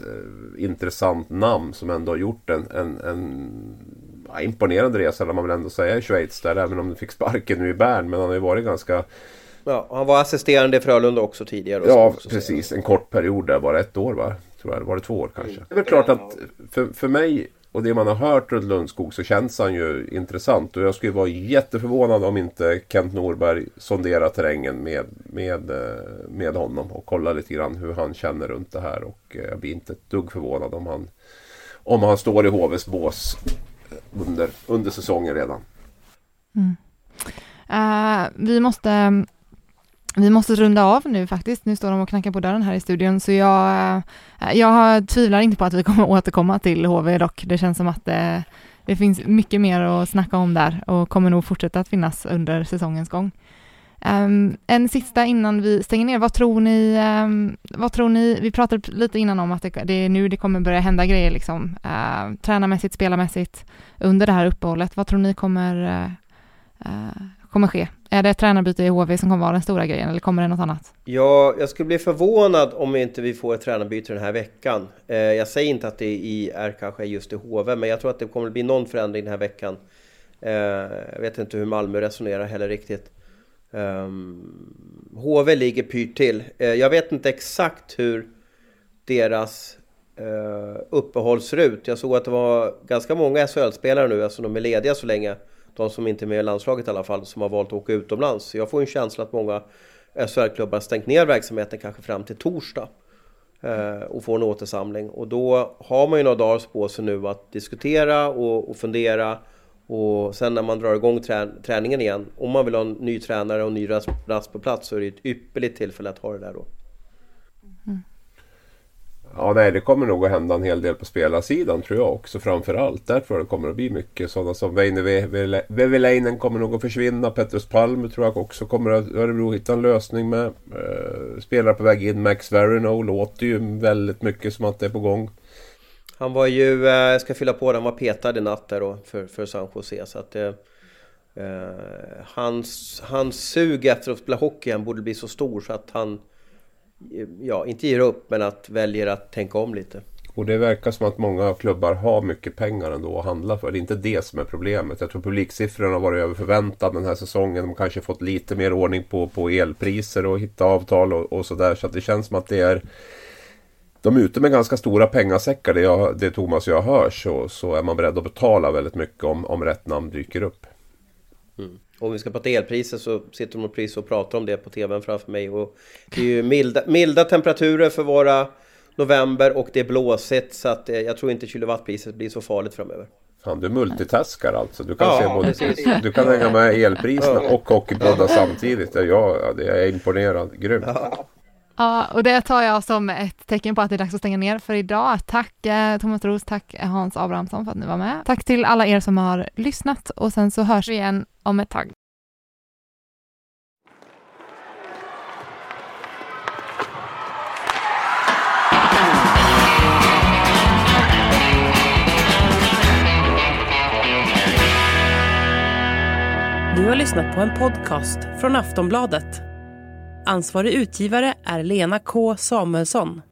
intressant namn som ändå har gjort en, en, en ja, imponerande resa, eller man vill ändå säga, i Schweiz där. Även om han fick sparken nu i Bern. Men han har ju varit ganska... Ja, han var assisterande i Frölunda också tidigare. Ja, precis. En kort period där, bara ett år va? Tror jag. Var det två år kanske? Det är väl klart att för, för mig och det man har hört runt Lundskog så känns han ju intressant. Och jag skulle vara jätteförvånad om inte Kent Norberg sonderar terrängen med, med, eh, med honom. Och kollar lite grann hur han känner runt det här. Och eh, jag blir inte ett dugg förvånad om han, om han står i HVs bås under, under säsongen redan. Mm. Uh, vi måste vi måste runda av nu faktiskt. Nu står de och knackar på dörren här i studion, så jag, eh, jag tvivlar inte på att vi kommer återkomma till HV dock. Det känns som att det, det finns mycket mer att snacka om där och kommer nog fortsätta att finnas under säsongens gång. Um, en sista innan vi stänger ner, vad tror ni, um, vad tror ni, vi pratade lite innan om att det, det är nu det kommer börja hända grejer liksom, uh, tränarmässigt, spelarmässigt under det här uppehållet. Vad tror ni kommer, uh, uh, kommer ske? Är det tränarbyte i HV som kommer vara den stora grejen eller kommer det något annat? Ja, jag skulle bli förvånad om inte vi får ett tränarbyte den här veckan. Eh, jag säger inte att det är kanske just i HV, men jag tror att det kommer bli någon förändring den här veckan. Eh, jag vet inte hur Malmö resonerar heller riktigt. Ehm, HV ligger pyrt till. Eh, jag vet inte exakt hur deras eh, uppehåll ser ut. Jag såg att det var ganska många SHL-spelare nu, alltså de är lediga så länge de som inte är med i landslaget i alla fall, som har valt att åka utomlands. Jag får en känsla att många SHL-klubbar stängt ner verksamheten kanske fram till torsdag eh, och får en återsamling. Och då har man ju några dagar på sig nu att diskutera och, och fundera och sen när man drar igång trä träningen igen, om man vill ha en ny tränare och en ny rast på plats så är det ett ypperligt tillfälle att ha det där då. Ja, nej, det kommer nog att hända en hel del på spelarsidan tror jag också framförallt. Där tror jag det kommer att bli mycket sådana som Veine Veveleinen kommer nog att försvinna. Petrus Palm tror jag också kommer att Örebro hitta en lösning med. Eh, Spelare på väg in. Max Verino låter ju väldigt mycket som att det är på gång. Han var ju, eh, jag ska fylla på, han var petad i natt där då för, för San Jose. Så att, eh, eh hans, hans sug efter att spela hockey han borde bli så stor så att han ja, inte ger upp men att väljer att tänka om lite. Och det verkar som att många klubbar har mycket pengar ändå att handla för. Det är inte det som är problemet. Jag tror publiksiffrorna har varit över förväntan den här säsongen. De kanske fått lite mer ordning på, på elpriser och hitta avtal och, och sådär. Så att det känns som att det är... De är ute med ganska stora pengasäckar. Det, jag, det Thomas och jag hör så, så är man beredd att betala väldigt mycket om, om rätt namn dyker upp. Mm. Om vi ska prata elpriser så sitter de och precis och pratar om det på tvn framför mig. Och det är ju milda, milda temperaturer för våra november och det är blåsigt så att eh, jag tror inte kilowattpriset blir så farligt framöver. Fan, du multitaskar alltså. Du kan, ja, se både, du kan hänga med elpriserna och hockeypoddar samtidigt. Ja, det är imponerad. Grymt. Ja. Ja, och det tar jag som ett tecken på att det är dags att stänga ner för idag. Tack eh, Thomas Roos, tack Hans Abrahamsson för att ni var med. Tack till alla er som har lyssnat och sen så hörs vi igen om ett tag. Du har lyssnat på en podcast från Aftonbladet. Ansvarig utgivare är Lena K Samuelsson.